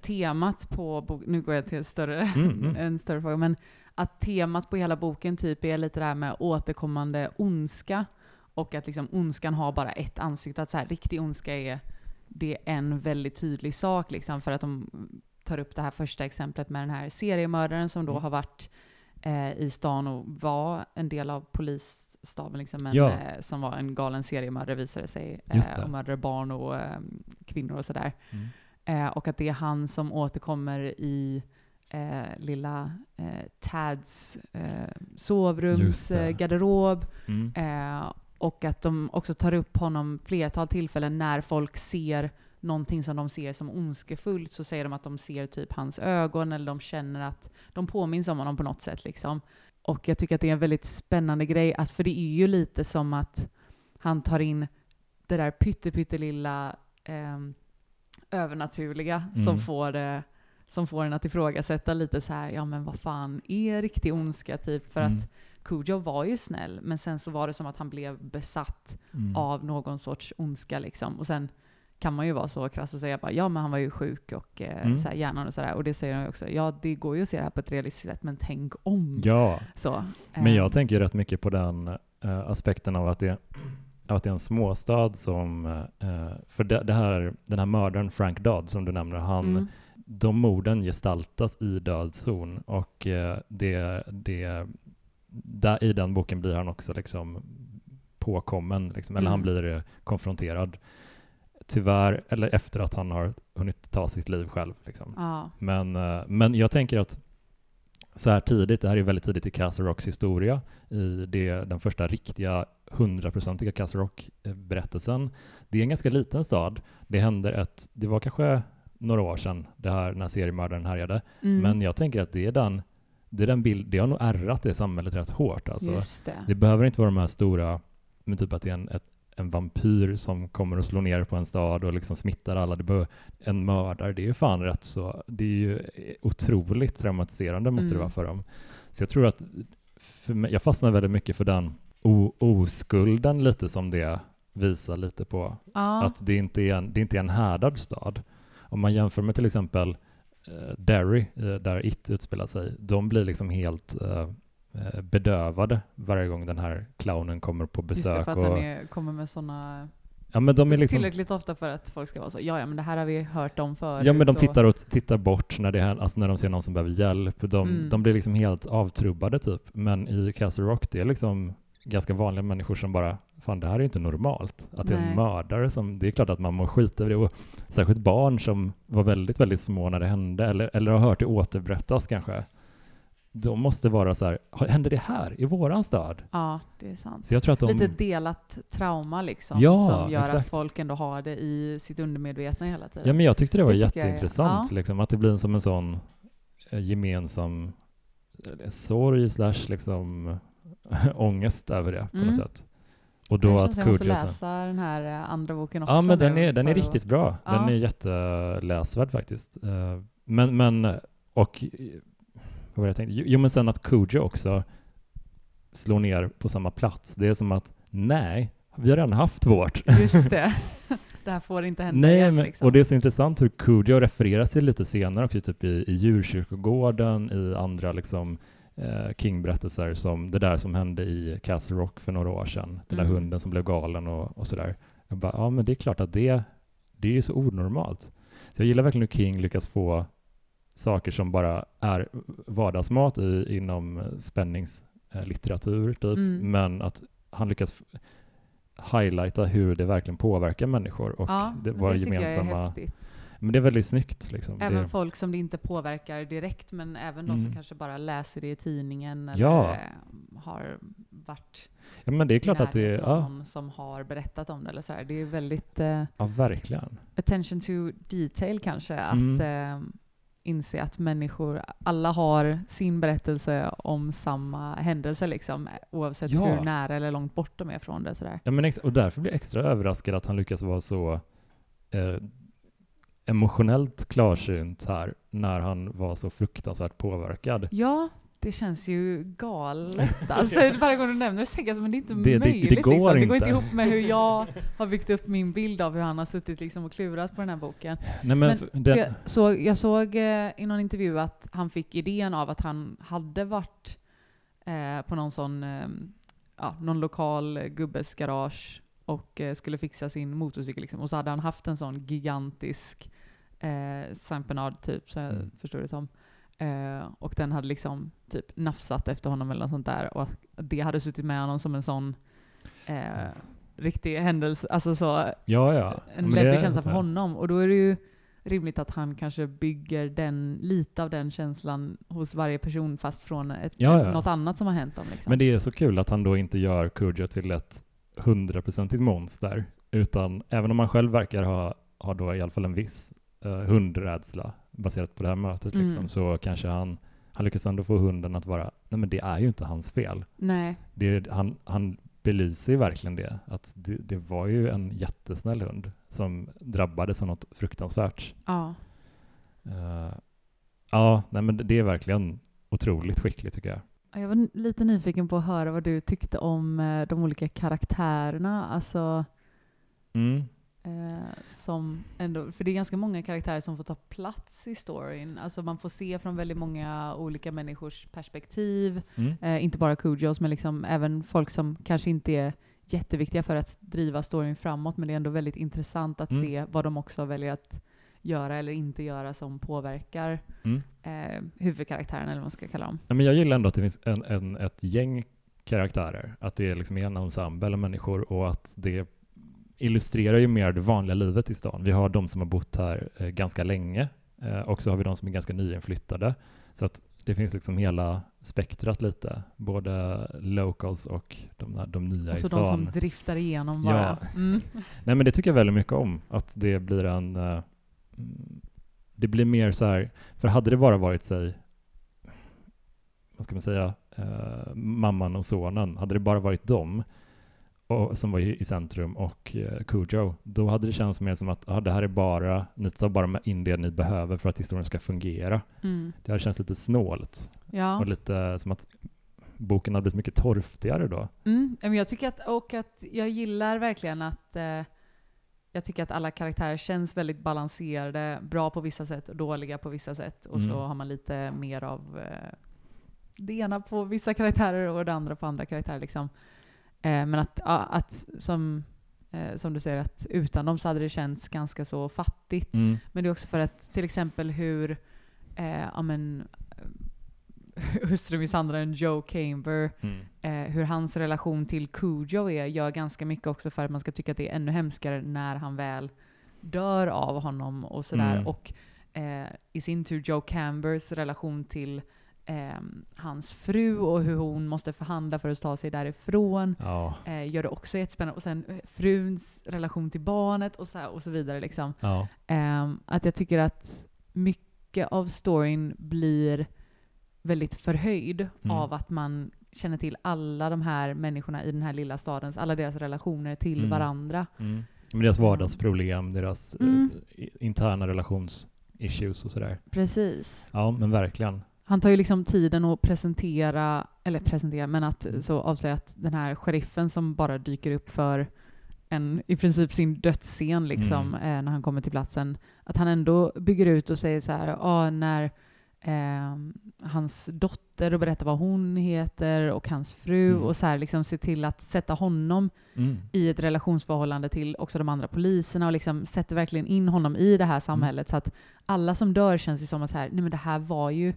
B: temat på boken, nu går jag till större,
A: Mm, mm. *laughs*
B: en större fråga, men att temat på hela boken typ är lite det här med återkommande ondska och att liksom ondskan har bara ett ansikte, att så här, riktig ondska är det är en väldigt tydlig sak liksom för att de tar upp det här första exemplet med den här seriemördaren som då
A: Mm.
B: har varit eh, i stan och var en del av polisstaben liksom, men
A: Ja.
B: eh, som var en galen seriemördare visade sig eh, och mördade barn och eh, kvinnor och sådär.
A: Mm.
B: Eh, och att det är han som återkommer i eh, lilla eh, Tads eh,
A: Just
B: sovrums
A: det.
B: eh, garderob.
A: Mm.
B: Och att de också tar upp honom flertal tillfällen när folk ser någonting som de ser som ondskefullt så säger de att de ser typ hans ögon eller de känner att de påminns om honom på något sätt. Liksom. Och jag tycker att det är en väldigt spännande grej, att, för det är ju lite som att han tar in det där pyttelilla eh, övernaturliga
A: Mm.
B: som, får, eh, som får en att ifrågasätta lite så här, ja men vad fan är riktig ondska typ? För
A: Mm.
B: att Cujo var ju snäll, men sen så var det som att han blev besatt
A: Mm.
B: av någon sorts ondska liksom. Och sen kan man ju vara så krass och säga bara, ja men han var ju sjuk och eh,
A: Mm.
B: så här, hjärnan och sådär. Och det säger de ju också, ja det går ju att se det här på ett realistiskt sätt, men tänk om.
A: Ja,
B: Så,
A: men
B: eh,
A: jag tänker ju rätt mycket på den eh, aspekten av att det, att det är en småstad som... eh, för det, det här, den här mördaren Frank Dodd som du nämner, han,
B: mm,
A: de morden gestaltas i dödszon och eh, det, det, där, i den boken blir han också liksom påkommen, liksom, eller han
B: Mm.
A: blir eh, konfronterad. Tyvärr, eller efter att han har hunnit ta sitt liv själv. Liksom.
B: Ja,
A: Men, eh, men jag tänker att så här tidigt, det här är väldigt tidigt i Castle Rocks historia, i det, den första riktiga hundraprocentiga Castle Rock-berättelsen. Det är en ganska liten stad. Det händer ett, det var kanske några år sedan det här, när seriemördaren härjade,
B: mm,
A: men jag tänker att det är den, det är den bild, det har nog ärrat det samhället rätt hårt. Alltså.
B: det.
A: Det behöver inte vara de här stora, men typ att det är en, ett, en vampyr som kommer och slår ner på en stad och liksom smittar alla. Det behöver, en mördare, det är ju fan rätt så, det är ju otroligt traumatiserande måste det
B: Mm.
A: vara för dem. Så jag tror att, mig, jag fastnar väldigt mycket för den o, oskulden lite som det visar lite på.
B: Ja,
A: Att det inte, är en, det inte är en härdad stad. Om man jämför med till exempel Derry, eh, där It utspelar sig, de blir liksom helt eh, eh, bedövade varje gång den här clownen kommer på
B: just det,
A: besök.
B: för att
A: och,
B: den är, kommer med sådana
A: ja, men de är liksom,
B: tillräckligt ofta för att folk ska vara så, ja ja men det här har vi hört om förut.
A: ja, men de tittar, och, tittar bort när, det, här- alltså när de ser någon som behöver hjälp. De,
B: Mm.
A: de blir liksom helt avtrubbade typ. Men i Castle Rock, det är liksom ganska vanliga människor som bara, fan det här är inte normalt. Att det är en
B: Nej.
A: mördare som, det är klart att man mår skit över det. Och särskilt barn som var väldigt, väldigt små när det hände, eller, eller har hört det återberättas kanske. De måste vara så här, "Har- händer det här i våran stad?
B: Ja, det är sant.
A: Så jag tror att de...
B: Lite delat trauma liksom,
A: Ja,
B: som gör att
A: exakt.
B: folk ändå har det i sitt undermedvetna hela tiden.
A: Ja, men jag tyckte det var
B: Det tycker jag
A: jätteintressant,
B: ja.
A: liksom, att det blir som en sån eh, gemensam eh, sorg slash liksom *laughs* ångest över det på
B: Mm.
A: något sätt. Och då att
B: som jag måste läsa den här eh, andra boken också
A: Ja, men den är, den är riktigt bra. Den
B: Ja.
A: är jätteläsvärd faktiskt. Eh, Men, men, och vad var det jag tänkte? Jo, men sen att Kujo också slår ner på samma plats. Det är som att, nej, vi har redan haft vårt.
B: Just det. *laughs* det här får inte hända
A: Nej,
B: igen.
A: men,
B: liksom.
A: och det är så intressant hur Cujo refereras till lite senare också, typ i, i djurkyrkogården, i andra liksom King-berättelser som det där som hände i Castle Rock för några år sedan. Den där
B: Mm.
A: hunden som blev galen och, och sådär. Jag bara, ja men det är klart att det, det är ju så onormalt. Så jag gillar verkligen hur King lyckas få saker som bara är vardagsmat i, inom spänningslitteratur, typ,
B: Mm.
A: men att han lyckas highlighta hur det verkligen påverkar människor och
B: ja,
A: det var
B: det
A: gemensamma... Men det är väldigt snyggt. Liksom.
B: Även
A: det,
B: folk som det inte påverkar direkt, men även de som
A: Mm.
B: kanske bara läser det i tidningen eller
A: Ja.
B: eh, har varit
A: ja, men det är klart att det är... Ja,
B: någon som har berättat om det. Eller så här. Det är väldigt eh,
A: ja, verkligen.
B: attention to detail kanske, att
A: Mm.
B: eh, inse att människor, alla har sin berättelse om samma händelse liksom, oavsett
A: Ja.
B: hur nära eller långt bort de är från det. Sådär.
A: Ja, men och därför blir jag extra överraskad att han lyckas vara så eh, emotionellt klarsynt här när han var så fruktansvärt påverkad.
B: Ja, det känns ju galet. *laughs* Alltså, Varje gång du nämner det så tänker jag men det är inte
A: Det- det- det
B: möjligt.
A: går
B: liksom. det går
A: inte.
B: ihop med hur jag har byggt upp min bild av hur han har suttit liksom och klurat på den här boken.
A: Nej, men,
B: Men
A: den,
B: jag, såg, jag såg eh, i någon intervju att han fick idén av att han hade varit eh, på någon sån, eh, ja, någon lokal gubbes garage och eh, skulle fixa sin motorcykel liksom. Och så hade han haft en sån gigantisk eh, Saint Bernard typ, så jag
A: Mm.
B: förstår det som. Eh, och den hade liksom typ nafsat efter honom eller något sånt där. Och det hade suttit med honom som en sån eh, riktig händelse, alltså så
A: ja, ja.
B: en läbbig känsla för honom. Och då är det ju rimligt att han kanske bygger den, lite av den känslan hos varje person fast från ett,
A: Ja, ja.
B: något annat som har hänt dem. Liksom.
A: Men det är så kul att han då inte gör Kujo till ett hundraprocentigt monster, utan även om han själv verkar ha, ha då i alla fall en viss uh, hundrädsla baserat på det här mötet,
B: Mm.
A: liksom, så kanske han, han lyckas ändå få hunden att vara, nej men det är ju inte hans fel.
B: Nej.
A: Det, han, han belyser ju verkligen det, att det, det var ju en jättesnäll hund som drabbades av något fruktansvärt.
B: Ja.
A: Eh, ja, nej men det- är verkligen otroligt skickligt tycker jag.
B: Ja, Jag var lite nyfiken på att höra vad du tyckte om eh, de olika karaktärerna. Alltså,
A: Mm.
B: Eh, som ändå, för det är ganska många karaktärer som får ta plats i storyn. Alltså man får se från väldigt många olika människors perspektiv.
A: Mm.
B: Eh, inte bara Kujos, men liksom även folk som kanske inte är jätteviktiga för att driva storyn framåt. Men det är ändå väldigt intressant att
A: Mm.
B: se vad de också väljer att göra eller inte göra som påverkar
A: Mm.
B: eh, huvudkaraktären eller vad man ska kalla dem.
A: Ja, men jag gillar ändå att det finns en, en, ett gäng karaktärer, att det är liksom en ensemble av människor och att det illustrerar ju mer det vanliga livet i stan. Vi har de som har bott här eh, ganska länge eh, och så har vi de som är ganska nyinflyttade. Så att det finns liksom hela spektrat lite, både locals och de, de nya
B: Och
A: i
B: så
A: stan.
B: de som driftar igenom
A: Ja.
B: bara. Mm. *laughs*
A: Nej men det tycker jag väldigt mycket om, att det blir en... eh, mm, det blir mer så här, för hade det bara varit sig, vad ska man säga, mamman och sonen, hade det bara varit dem och, som var i, i centrum och uh, Kujo, då hade det känts mer som att ah, det här är bara, ni tar bara med in det ni behöver för att historien ska fungera.
B: Mm.
A: Det hade känts lite snålt
B: Ja.
A: och lite som att boken hade blivit mycket torftigare då.
B: Mm. Jag tycker att, och att jag gillar verkligen att eh, jag tycker att alla karaktärer känns väldigt balanserade, bra på vissa sätt och dåliga på vissa sätt. Och så
A: Mm.
B: har man lite mer av eh, det ena på vissa karaktärer och det andra på andra karaktärer. Liksom. Eh, men att, att som, eh, som du säger, att utan dem så hade det känts ganska så fattigt.
A: Mm.
B: Men det är också för att till exempel hur eh, ja, men, eh, *laughs* hustrumisshandlaren Joe Camber,
A: Mm.
B: eh, hur hans relation till Cujo är, gör ganska mycket också för att man ska tycka att det är ännu hemskare när han väl dör av honom och sådär.
A: Mm.
B: Och eh, i sin tur Joe Cambers relation till eh, hans fru och hur hon måste förhandla för att ta sig därifrån
A: Ja,
B: eh, gör det också jättespännande. Och sen eh, fruns relation till barnet och så, här, och så vidare. Liksom.
A: ja.
B: Ehm, att jag tycker att mycket av storyn blir väldigt förhöjd
A: Mm.
B: av att man känner till alla de här människorna i den här lilla stadens, alla deras relationer till
A: Mm.
B: varandra.
A: Mm. Men deras vardagsproblem, deras eh,
B: Mm.
A: interna relationsissues och sådär.
B: Precis.
A: Ja, men verkligen.
B: Han tar ju liksom tiden att presentera, eller presentera, men att så avslöja att den här sheriffen som bara dyker upp för en, i princip sin dödsscen liksom,
A: Mm.
B: eh, när han kommer till platsen, att han ändå bygger ut och säger så här, ah, när eh, hans dotter och berättar vad hon heter och hans fru
A: Mm.
B: och så här liksom se till att sätta honom
A: Mm.
B: i ett relationsförhållande till också de andra poliserna och liksom sätter verkligen in honom i det här samhället så att alla som dör känns ju som att så här, nej men det här var ju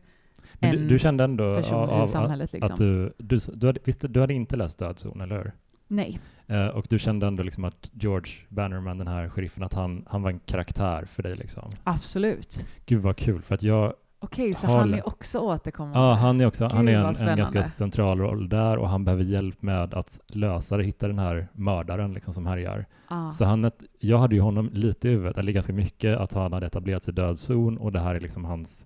A: Men du, du kände ändå av, av, att,
B: samhället liksom.
A: att du, du, du, hade, visst, du hade inte läst Dödszon, eller hur?
B: Nej.
A: Eh, och du kände ändå liksom att George Bannerman, den här sheriffen, att han, han var en karaktär för dig liksom.
B: Absolut.
A: Gud vad kul, för att jag,
B: Okej, så
A: Har
B: han är också återkommande?
A: ja han är också, han
B: Gud,
A: är
B: vad
A: en, en ganska central roll där och han behöver hjälp med att lösa det, hitta den här mördaren liksom som härjar.
B: Ah.
A: Så han, jag hade ju honom lite i huvudet, eller ganska mycket, att han hade etablerat sig i dödszon och det här är liksom hans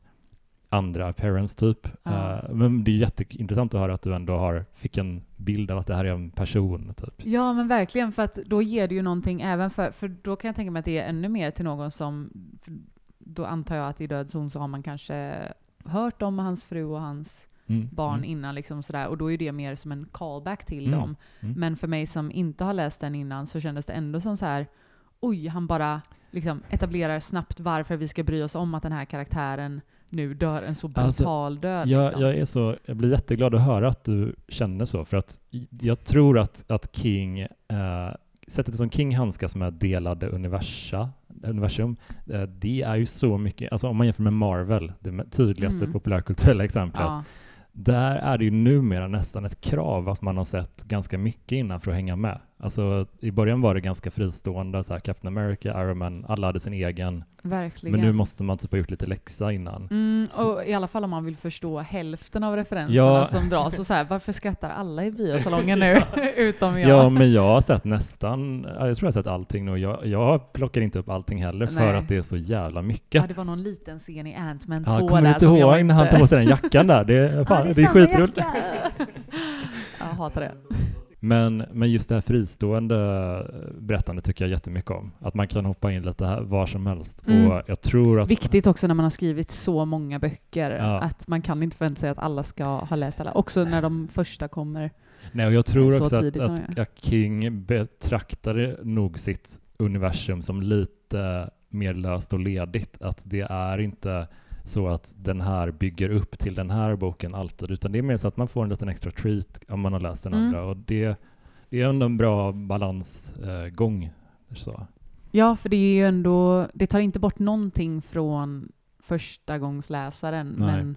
A: andra appearance typ.
B: Ja.
A: Eh, men det är jätteintressant att höra att du ändå har, fick en bild av att det här är en person typ.
B: Ja men verkligen, för att då ger det ju någonting även för, för då kan jag tänka mig att det är ännu mer till någon som, då antar jag att i dödszon så har man kanske hört om hans fru och hans
A: Mm,
B: barn
A: mm,
B: innan liksom sådär, och då är det mer som en callback till
A: Mm,
B: dem.
A: mm.
B: Men för mig som inte har läst den innan så kändes det ändå som så här. oj, han bara liksom etablerar snabbt varför vi ska bry oss om att den här karaktären nu dör en så brutal
A: Alltså,
B: död.
A: Jag,
B: liksom.
A: jag, är så, jag blir jätteglad att höra att du känner så, för att jag tror att, att King, eh, sättet som King handskas med delade universa, universum, eh, det är ju så mycket, alltså om man jämför med Marvel, det tydligaste
B: Mm.
A: populärkulturella exemplet,
B: ja.
A: där är det ju numera nästan ett krav att man har sett ganska mycket innan för att hänga med. Alltså i början var det ganska fristående, så här Captain America, Iron Man, alla hade sin egen.
B: Verkligen.
A: Men nu måste man typ ha gjort lite läxa innan.
B: Mm, och I alla fall om man vill förstå hälften av referenserna
A: Ja.
B: som dras. Och så här, varför skrattar alla i biosalongen *laughs* nu? *laughs* Utom jag.
A: Ja, men jag har sett nästan, ja, jag tror jag har sett allting nu. Jag, jag plockar inte upp allting heller för
B: Nej.
A: att det är så jävla mycket.
B: Ja, det var någon liten scen i Ant-Man 2
A: Ja,
B: där
A: kommer du inte ihåg när han tog på sig den jackan där? Det, är- *laughs* fan,
B: Ja,
A: det är skitroligt.
B: Jag hatar det.
A: Men, men just det här fristående berättande tycker jag jättemycket om. Att man kan hoppa in lite här, var som helst.
B: Mm.
A: Och jag tror att...
B: Viktigt också när man har skrivit så många böcker,
A: Ja.
B: att man kan inte förvänta sig att alla ska ha läst alla. Också när de första kommer.
A: Nej, och jag tror
B: så
A: också att, att, att King betraktade nog sitt universum som lite mer löst och ledigt. Att det är inte så att den här bygger upp till den här boken alltid, utan det är mer så att man får en liten extra treat om man har läst den
B: Mm.
A: andra. Och det, det är ändå en bra balansgång. så.
B: Ja, för det är ju ändå, det tar inte bort någonting från första gångs läsaren,
A: Nej.
B: men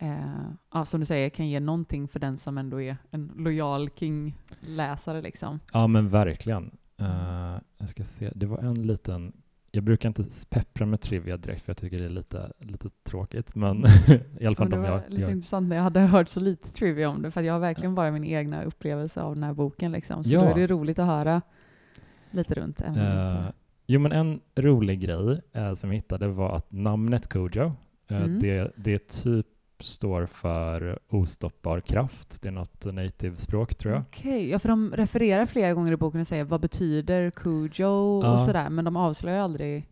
B: eh, ja, som du säger, kan ge någonting för den som ändå är en lojal King-läsare liksom.
A: Ja, men verkligen. Eh, jag ska se, det var en liten... Jag brukar inte peppra med trivia direkt för jag tycker det är lite, lite tråkigt, men *laughs* i alla fall
B: Men det
A: de
B: var
A: jag,
B: lite
A: jag
B: intressant när jag hade hört så lite trivia om det, för jag har verkligen bara min egna upplevelse av den här boken liksom. Så
A: Ja.
B: då är det roligt att höra lite runt ämnet.
A: Eh, jo, men en rolig grej eh, som jag hittade var att namnet Kojo, eh,
B: Mm.
A: det, det typ står för ostoppbar kraft. Det är något native-språk tror jag.
B: Okej, ja för de refererar flera gånger i boken och säger vad betyder Kujo
A: Ja.
B: och sådär, men de avslöjar aldrig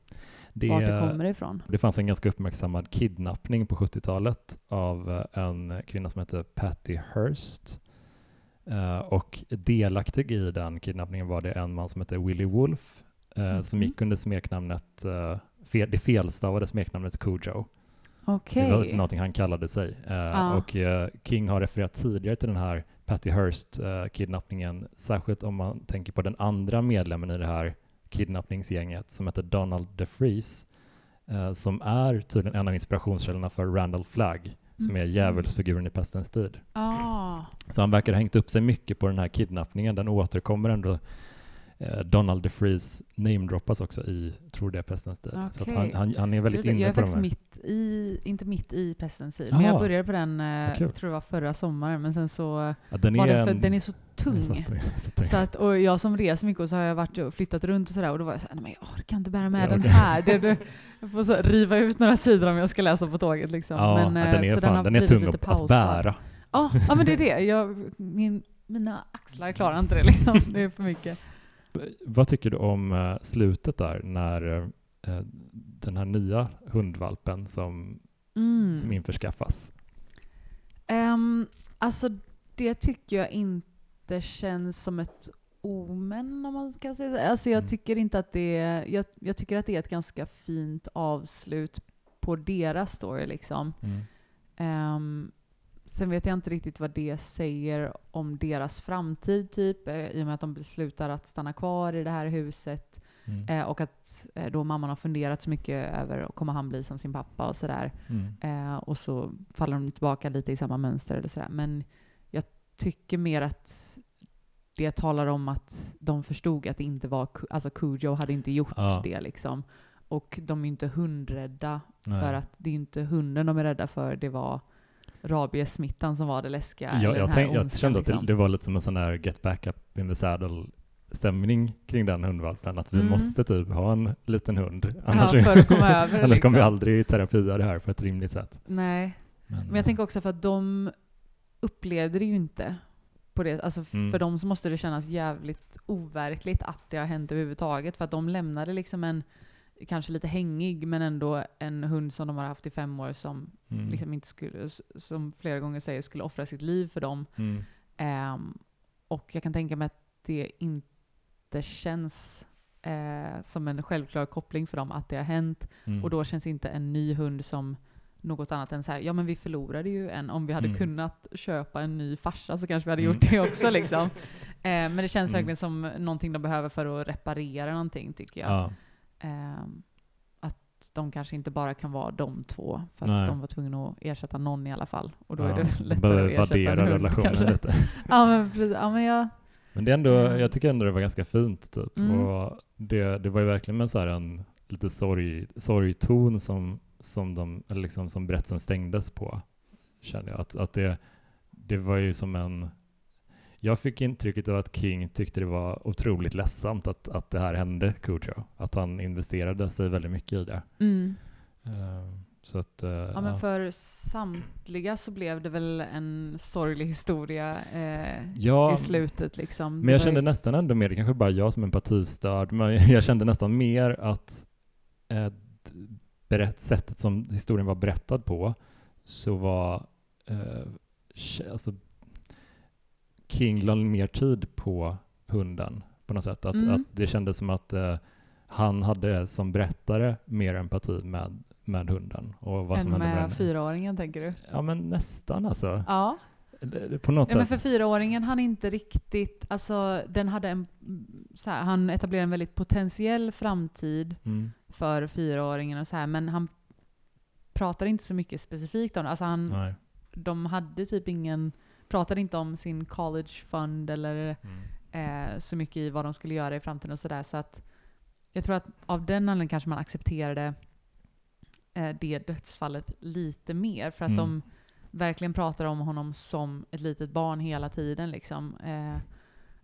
A: Det,
B: vart det kommer ifrån.
A: det fanns en ganska uppmärksammad kidnappning på 70-talet av eh, en kvinna som heter Patty Hearst. Eh, och delaktig i den kidnappningen var det en man som hette Willie Wolf eh, som
B: Mhm.
A: gick under smeknamnet, uh, fel, det felstavade smeknamnet Kujo.
B: Okej.
A: Det var någonting han kallade sig. Eh,
B: Ja.
A: Och eh, King har refererat tidigare till den här Patty Hearst-kidnappningen, särskilt om man tänker på den andra medlemmen i det här kidnappningsgänget som heter Donald DeFreeze, eh, som är tydligen en av inspirationskällorna för Randall Flagg, som är
B: Mhm.
A: djävulsfiguren i Pestens tid.
B: Ah,
A: Så han verkar ha hängt upp sig mycket på den här kidnappningen. Den återkommer ändå. Eh, Donald DeFreeze namedroppas också i, tror det är Pestens tid. Så att han, han, han är väldigt
B: jag
A: inne
B: är
A: på de
B: faktiskt
A: här.
B: mitt i, inte mitt i Pestens tid, men jag började på den, eh,
A: kul.
B: tror det var förra sommaren, men sen så
A: Ja, den,
B: var
A: är
B: den, för,
A: en-
B: den är så tung.
A: Så att- så
B: Så att, och jag som reser mycket och så har jag varit och flyttat runt och sådär och då var jag såhär, nej men jag orkar inte bära med
A: Ja,
B: den här. Det, det, jag får så riva ut några sidor om jag ska läsa på tåget liksom.
A: Ja,
B: men,
A: ja,
B: eh,
A: den är,
B: så
A: fan,
B: har
A: den är tung att, att bära.
B: Ja, ja men det är det. Jag, min, mina axlar klarar inte det liksom. Det är för mycket.
A: Vad tycker du om eh, slutet där när eh, den här nya hundvalpen som,
B: Mm.
A: som införskaffas?
B: Ehm, alltså det tycker jag inte känns som ett omen om man ska säga så. Alltså jag
A: Mm.
B: tycker inte att det är, jag, jag tycker att det är ett ganska fint avslut på deras story liksom. Ehm, sen vet jag inte riktigt vad det säger om deras framtid typ, eh, i och med att de beslutar att stanna kvar i det här huset.
A: Mm.
B: Eh, och att eh, då mamman har funderat så mycket över, kommer han bli som sin pappa och sådär.
A: Mm.
B: Eh, och så faller de tillbaka lite i samma mönster eller sådär. Men jag tycker mer att det talar om att de förstod att det inte var, alltså Kujo hade inte gjort
A: Ja.
B: det liksom. Och de är ju inte hundrädda
A: Nej.
B: för att det är inte hunden de är rädda för, det var rabiessmittan som var det läskiga. den
A: jag, tänk, jag kände att det,
B: liksom.
A: det var lite som en sån här get back up in the saddle stämning kring den hundvalpen. Att vi
B: Mm.
A: måste typ ha en liten hund. Annars,
B: ja, för att *laughs* komma över
A: annars kommer vi
B: liksom.
A: aldrig terapia det här på ett rimligt sätt.
B: Nej,
A: Men,
B: men jag tänker också för att de upplevde det ju inte på det. Alltså
A: Mm.
B: för dem så måste det kännas jävligt overkligt att det har hänt överhuvudtaget. För att de lämnade liksom en, kanske lite hängig, men ändå en hund som de har haft i fem år som
A: mm.
B: liksom inte skulle, som flera gånger säger, skulle offra sitt liv för dem.
A: Mm.
B: Ehm, och jag kan tänka mig att det inte känns eh, som en självklar koppling för dem att det har hänt.
A: Mm.
B: Och då känns inte en ny hund som något annat än så här, ja men vi förlorade ju en, om vi hade
A: Mm.
B: kunnat köpa en ny farsa så kanske vi hade
A: Mm.
B: gjort det också liksom. *laughs* Eh, men det känns
A: Mm.
B: verkligen som någonting de behöver för att reparera någonting tycker jag.
A: Ja.
B: Ehm, att de kanske inte bara kan vara de två, för att
A: Nej.
B: de var tvungna att ersätta någon i alla fall. Och då
A: ja.
B: är det
A: de
B: lättare
A: behöver
B: att ersätta en
A: värdera
B: hund
A: relationen
B: kanske.
A: lite. *laughs*
B: Ja men precis, ja men jag,
A: Men det är ändå,
B: Mm.
A: jag tycker ändå det var ganska fint typ.
B: Mm.
A: Och det, det var ju verkligen med så en lite sorg, sorgton som, som, de, liksom som berättelsen stängdes på. Kände jag. Att, att det, det var ju som en... Jag fick intrycket av att King tyckte det var otroligt ledsamt att, att det här hände Cujo. Att han investerade sig väldigt mycket i det.
B: Mm.
A: Eh, Så att, eh,
B: Ja, men för samtliga så blev det väl en sorglig historia eh,
A: ja,
B: i slutet. Liksom.
A: Men jag kände
B: ju-
A: nästan ändå mer, det kanske bara jag som är empatistörd, men *laughs* jag kände nästan mer att eh, berätt, sättet som historien var berättad på så var eh, alltså, King la mer tid på hunden på något sätt. Att,
B: Mm.
A: att det kändes som att eh, han hade som berättare mer empati med, med hunden. Och vad som
B: Än
A: hände med
B: med fyraåringen tänker du?
A: Ja men nästan alltså.
B: Ja.
A: På något
B: ja men
A: sätt.
B: för fyraåringen han inte riktigt, alltså den hade en, här, han etablerade en väldigt potentiell framtid
A: Mm.
B: för fyraåringen och så här, men han pratar inte så mycket specifikt om det. Alltså han,
A: Nej.
B: de hade typ ingen, pratade inte om sin college fund eller
A: Mm.
B: eh, så mycket i vad de skulle göra i framtiden och sådär. Så att jag tror att av den anledningen kanske man accepterade eh, det dödsfallet lite mer. För att
A: Mm.
B: de verkligen pratar om honom som ett litet barn hela tiden. Liksom. Eh,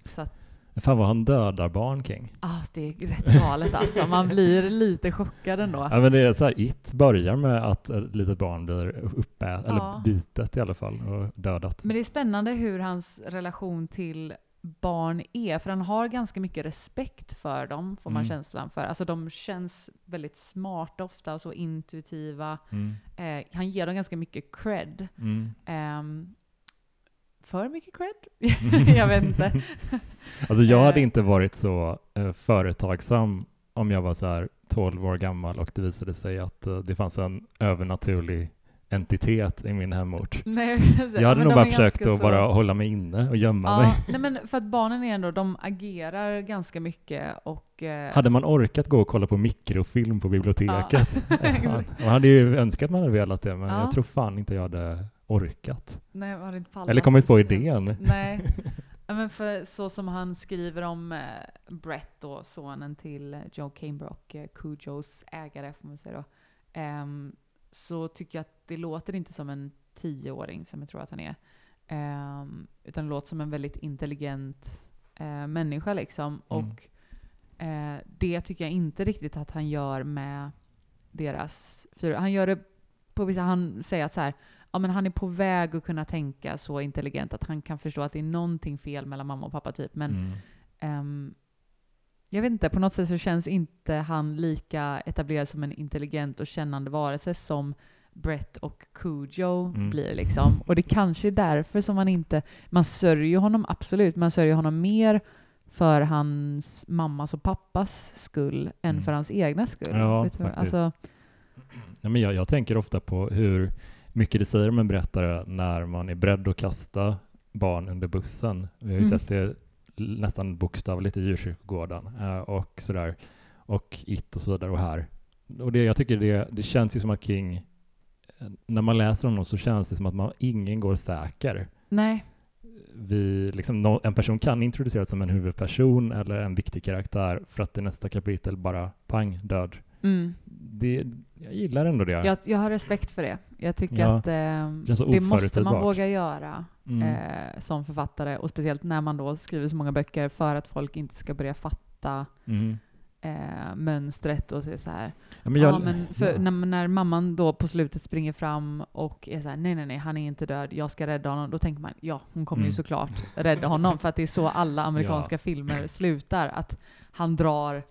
B: så att,
A: Fan vad han dödar barn King.
B: ah, det är rätt galet alltså. Man blir lite chockad ändå.
A: Ja men det är så här, It börjar med att ett litet barn blir uppät, eller
B: Ja.
A: bitet i alla fall, och dödat.
B: Men det är spännande hur hans relation till barn är, för han har ganska mycket respekt för dem, får man
A: Mm.
B: känslan för. Alltså de känns väldigt smarta ofta och så intuitiva.
A: Mm.
B: Eh, han ger dem ganska mycket cred.
A: Mm.
B: Ehm, för mycket cred? *laughs* jag vet inte.
A: Alltså jag hade
B: Eh.
A: inte varit så eh, företagsam om jag var så här 12 år gammal och det visade sig att eh, det fanns en övernaturlig entitet i min hemort. *laughs*
B: Nej,
A: Jag hade nog bara försökt att
B: så-
A: bara hålla mig inne och gömma
B: Ja,
A: mig.
B: nej men för att barnen är ändå, de agerar ganska mycket och... eh,
A: Hade man orkat gå och kolla på mikrofilm på biblioteket? *laughs* Ja. Man hade ju önskat man hade velat det, men
B: Ja.
A: jag tror fan inte jag hade orkat.
B: Nej, hade inte pallat
A: Eller kommit på idén.
B: Nej. *laughs* Men för så som han skriver om eh, Brett då, sonen till eh, Joe Cambrook, eh, Cujos ägare får man säga då. ehm, så tycker jag att det låter inte som en tioåring som jag tror att han är. Ehm, utan det låter som en väldigt intelligent människa liksom.
A: Mm.
B: Och det tycker jag inte riktigt att han gör med deras fyra. Han gör det på vissa, han säger att så här, ja, men han är på väg att kunna tänka så intelligent att han kan förstå att det är någonting fel mellan mamma och pappa typ. Men
A: Mm.
B: ehm, jag vet inte, på något sätt så känns inte han lika etablerad som en intelligent och kännande varelse som Brett och Cujo
A: Mm.
B: blir liksom. Och det kanske är därför som man inte, man sörjer honom absolut, man sörjer honom mer för hans mammas och pappas skull än
A: Mm.
B: för hans egna skull.
A: Ja,
B: alltså,
A: Ja, men jag, jag tänker ofta på hur mycket det säger om en berättare när man är beredd att kasta barn under bussen. Vi har ju
B: Mm.
A: sett det nästan bokstavligt i djurkyrkogården eh, och sådär. Och It och så vidare och här. Och det, jag tycker det, det känns ju som att King, eh, när man läser honom så känns det som att man, ingen går säker.
B: nej.
A: Vi, liksom, en person kan introduceras som en huvudperson eller en viktig karaktär för att i nästa kapitel bara pang, död.
B: Mm.
A: Det, jag gillar ändå det.
B: Jag, jag har respekt för det. Jag tycker
A: Ja.
B: att eh,
A: så
B: det måste man våga göra
A: Mm.
B: eh, som författare. Och speciellt när man då skriver så många böcker för att folk inte ska börja fatta
A: Mm.
B: eh, mönstret och se så här.
A: Ja, men jag,
B: ja, men
A: ja.
B: när, när mamman då på slutet springer fram och är så här, nej nej nej, han är inte död, jag ska rädda honom. Då tänker man, ja hon kommer ju
A: Mm.
B: såklart rädda honom. För att det är så alla *laughs* amerikanska filmer slutar. Att han drar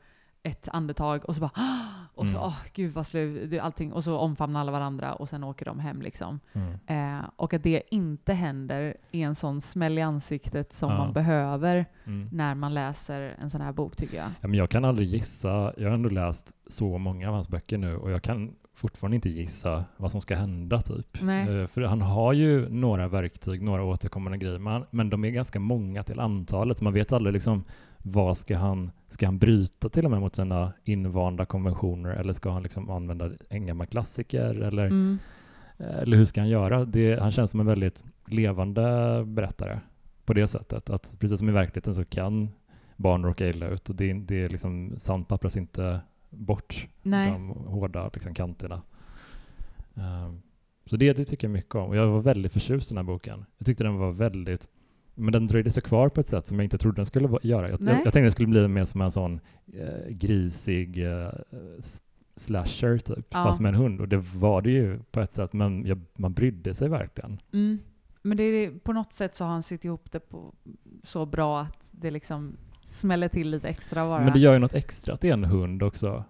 B: ett andetag och så bara *gasps* och så,
A: Mm.
B: åh gud vad slut, är allting. Och så omfamnar alla varandra och sen åker de hem liksom.
A: Mm.
B: Eh, och att det inte händer i en sån smäll i ansiktet som
A: Ja.
B: man behöver
A: Mm.
B: när man läser en sån här bok tycker jag.
A: Ja, men jag kan aldrig gissa, jag har ändå läst så många av hans böcker nu och jag kan fortfarande inte gissa vad som ska hända typ.
B: Nej.
A: Eh, För han har ju några verktyg, några återkommande grejer, men, men de är ganska många till antalet. Man vet aldrig liksom vad ska han, ska han bryta till och med mot sina invanda konventioner eller ska han liksom använda en gammal klassiker eller,
B: Mm.
A: eller hur ska han göra? Det, han känns som en väldigt levande berättare. på det sättet. Att precis som i verkligheten så kan barn råka illa ut och det, det är liksom sandpappras inte bort
B: Nej.
A: de hårda liksom, kanterna. Um, så det, det tycker jag mycket om. Och jag var väldigt förtjust i den här boken. Jag tyckte den var väldigt men den dröjde sig kvar på ett sätt som jag inte trodde den skulle göra. Jag, jag, jag tänkte den skulle bli mer som en sån eh, grisig eh, slasher typ, ja. fast med en hund. Och det var det ju på ett sätt, men jag, man brydde sig verkligen.
B: Mm. Men det är, på något sätt så har han sytt ihop det på, så bra att det liksom smäller till lite extra bara.
A: Men det gör ju något extra att det är en hund också.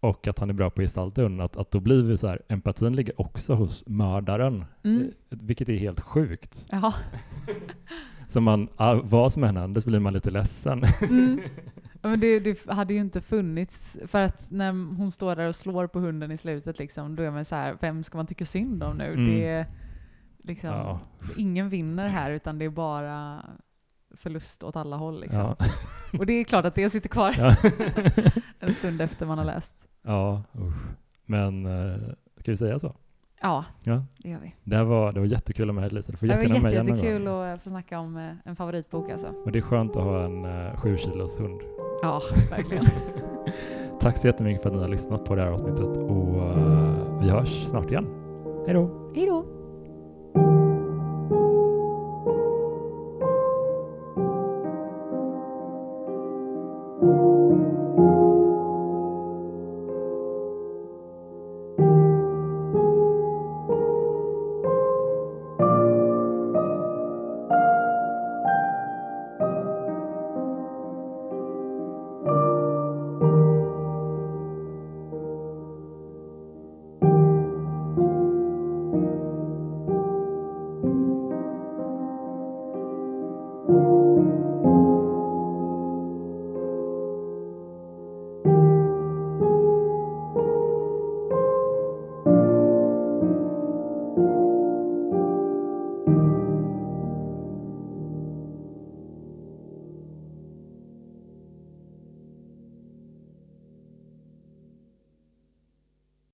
A: Och att han är bra på att gestalta hunden. Att, att då blir vi så här, empatin ligger också hos mördaren. Mm. Eh, vilket är helt sjukt.
B: Ja. *laughs*
A: så man, vad som än händer så blir man lite ledsen.
B: Mm. *laughs* men det, det, hade ju inte funnits, för att när hon står där och slår på hunden i slutet, liksom, då är man så här, vem ska man tycka synd om nu? Mm. Det liksom, ja. Ingen vinner här, utan det är bara förlust åt alla håll. Liksom. Ja. *laughs* Och det är klart att det sitter kvar ja. *laughs* en stund efter man har läst.
A: Ja, usch. men uh, ska vi säga så?
B: Ja, ja, det gör vi.
A: Det, här var, det var jättekul att ha med Lisa. Du
B: får det var jätte, jättekul att få snacka om uh, en favoritbok alltså.
A: Och det är skönt att ha en uh, sju kilos hund.
B: Ja, *laughs* verkligen. *laughs*
A: Tack så jättemycket för att ni har lyssnat på det här avsnittet och uh, vi hörs snart igen. Hej då!
B: Hej då!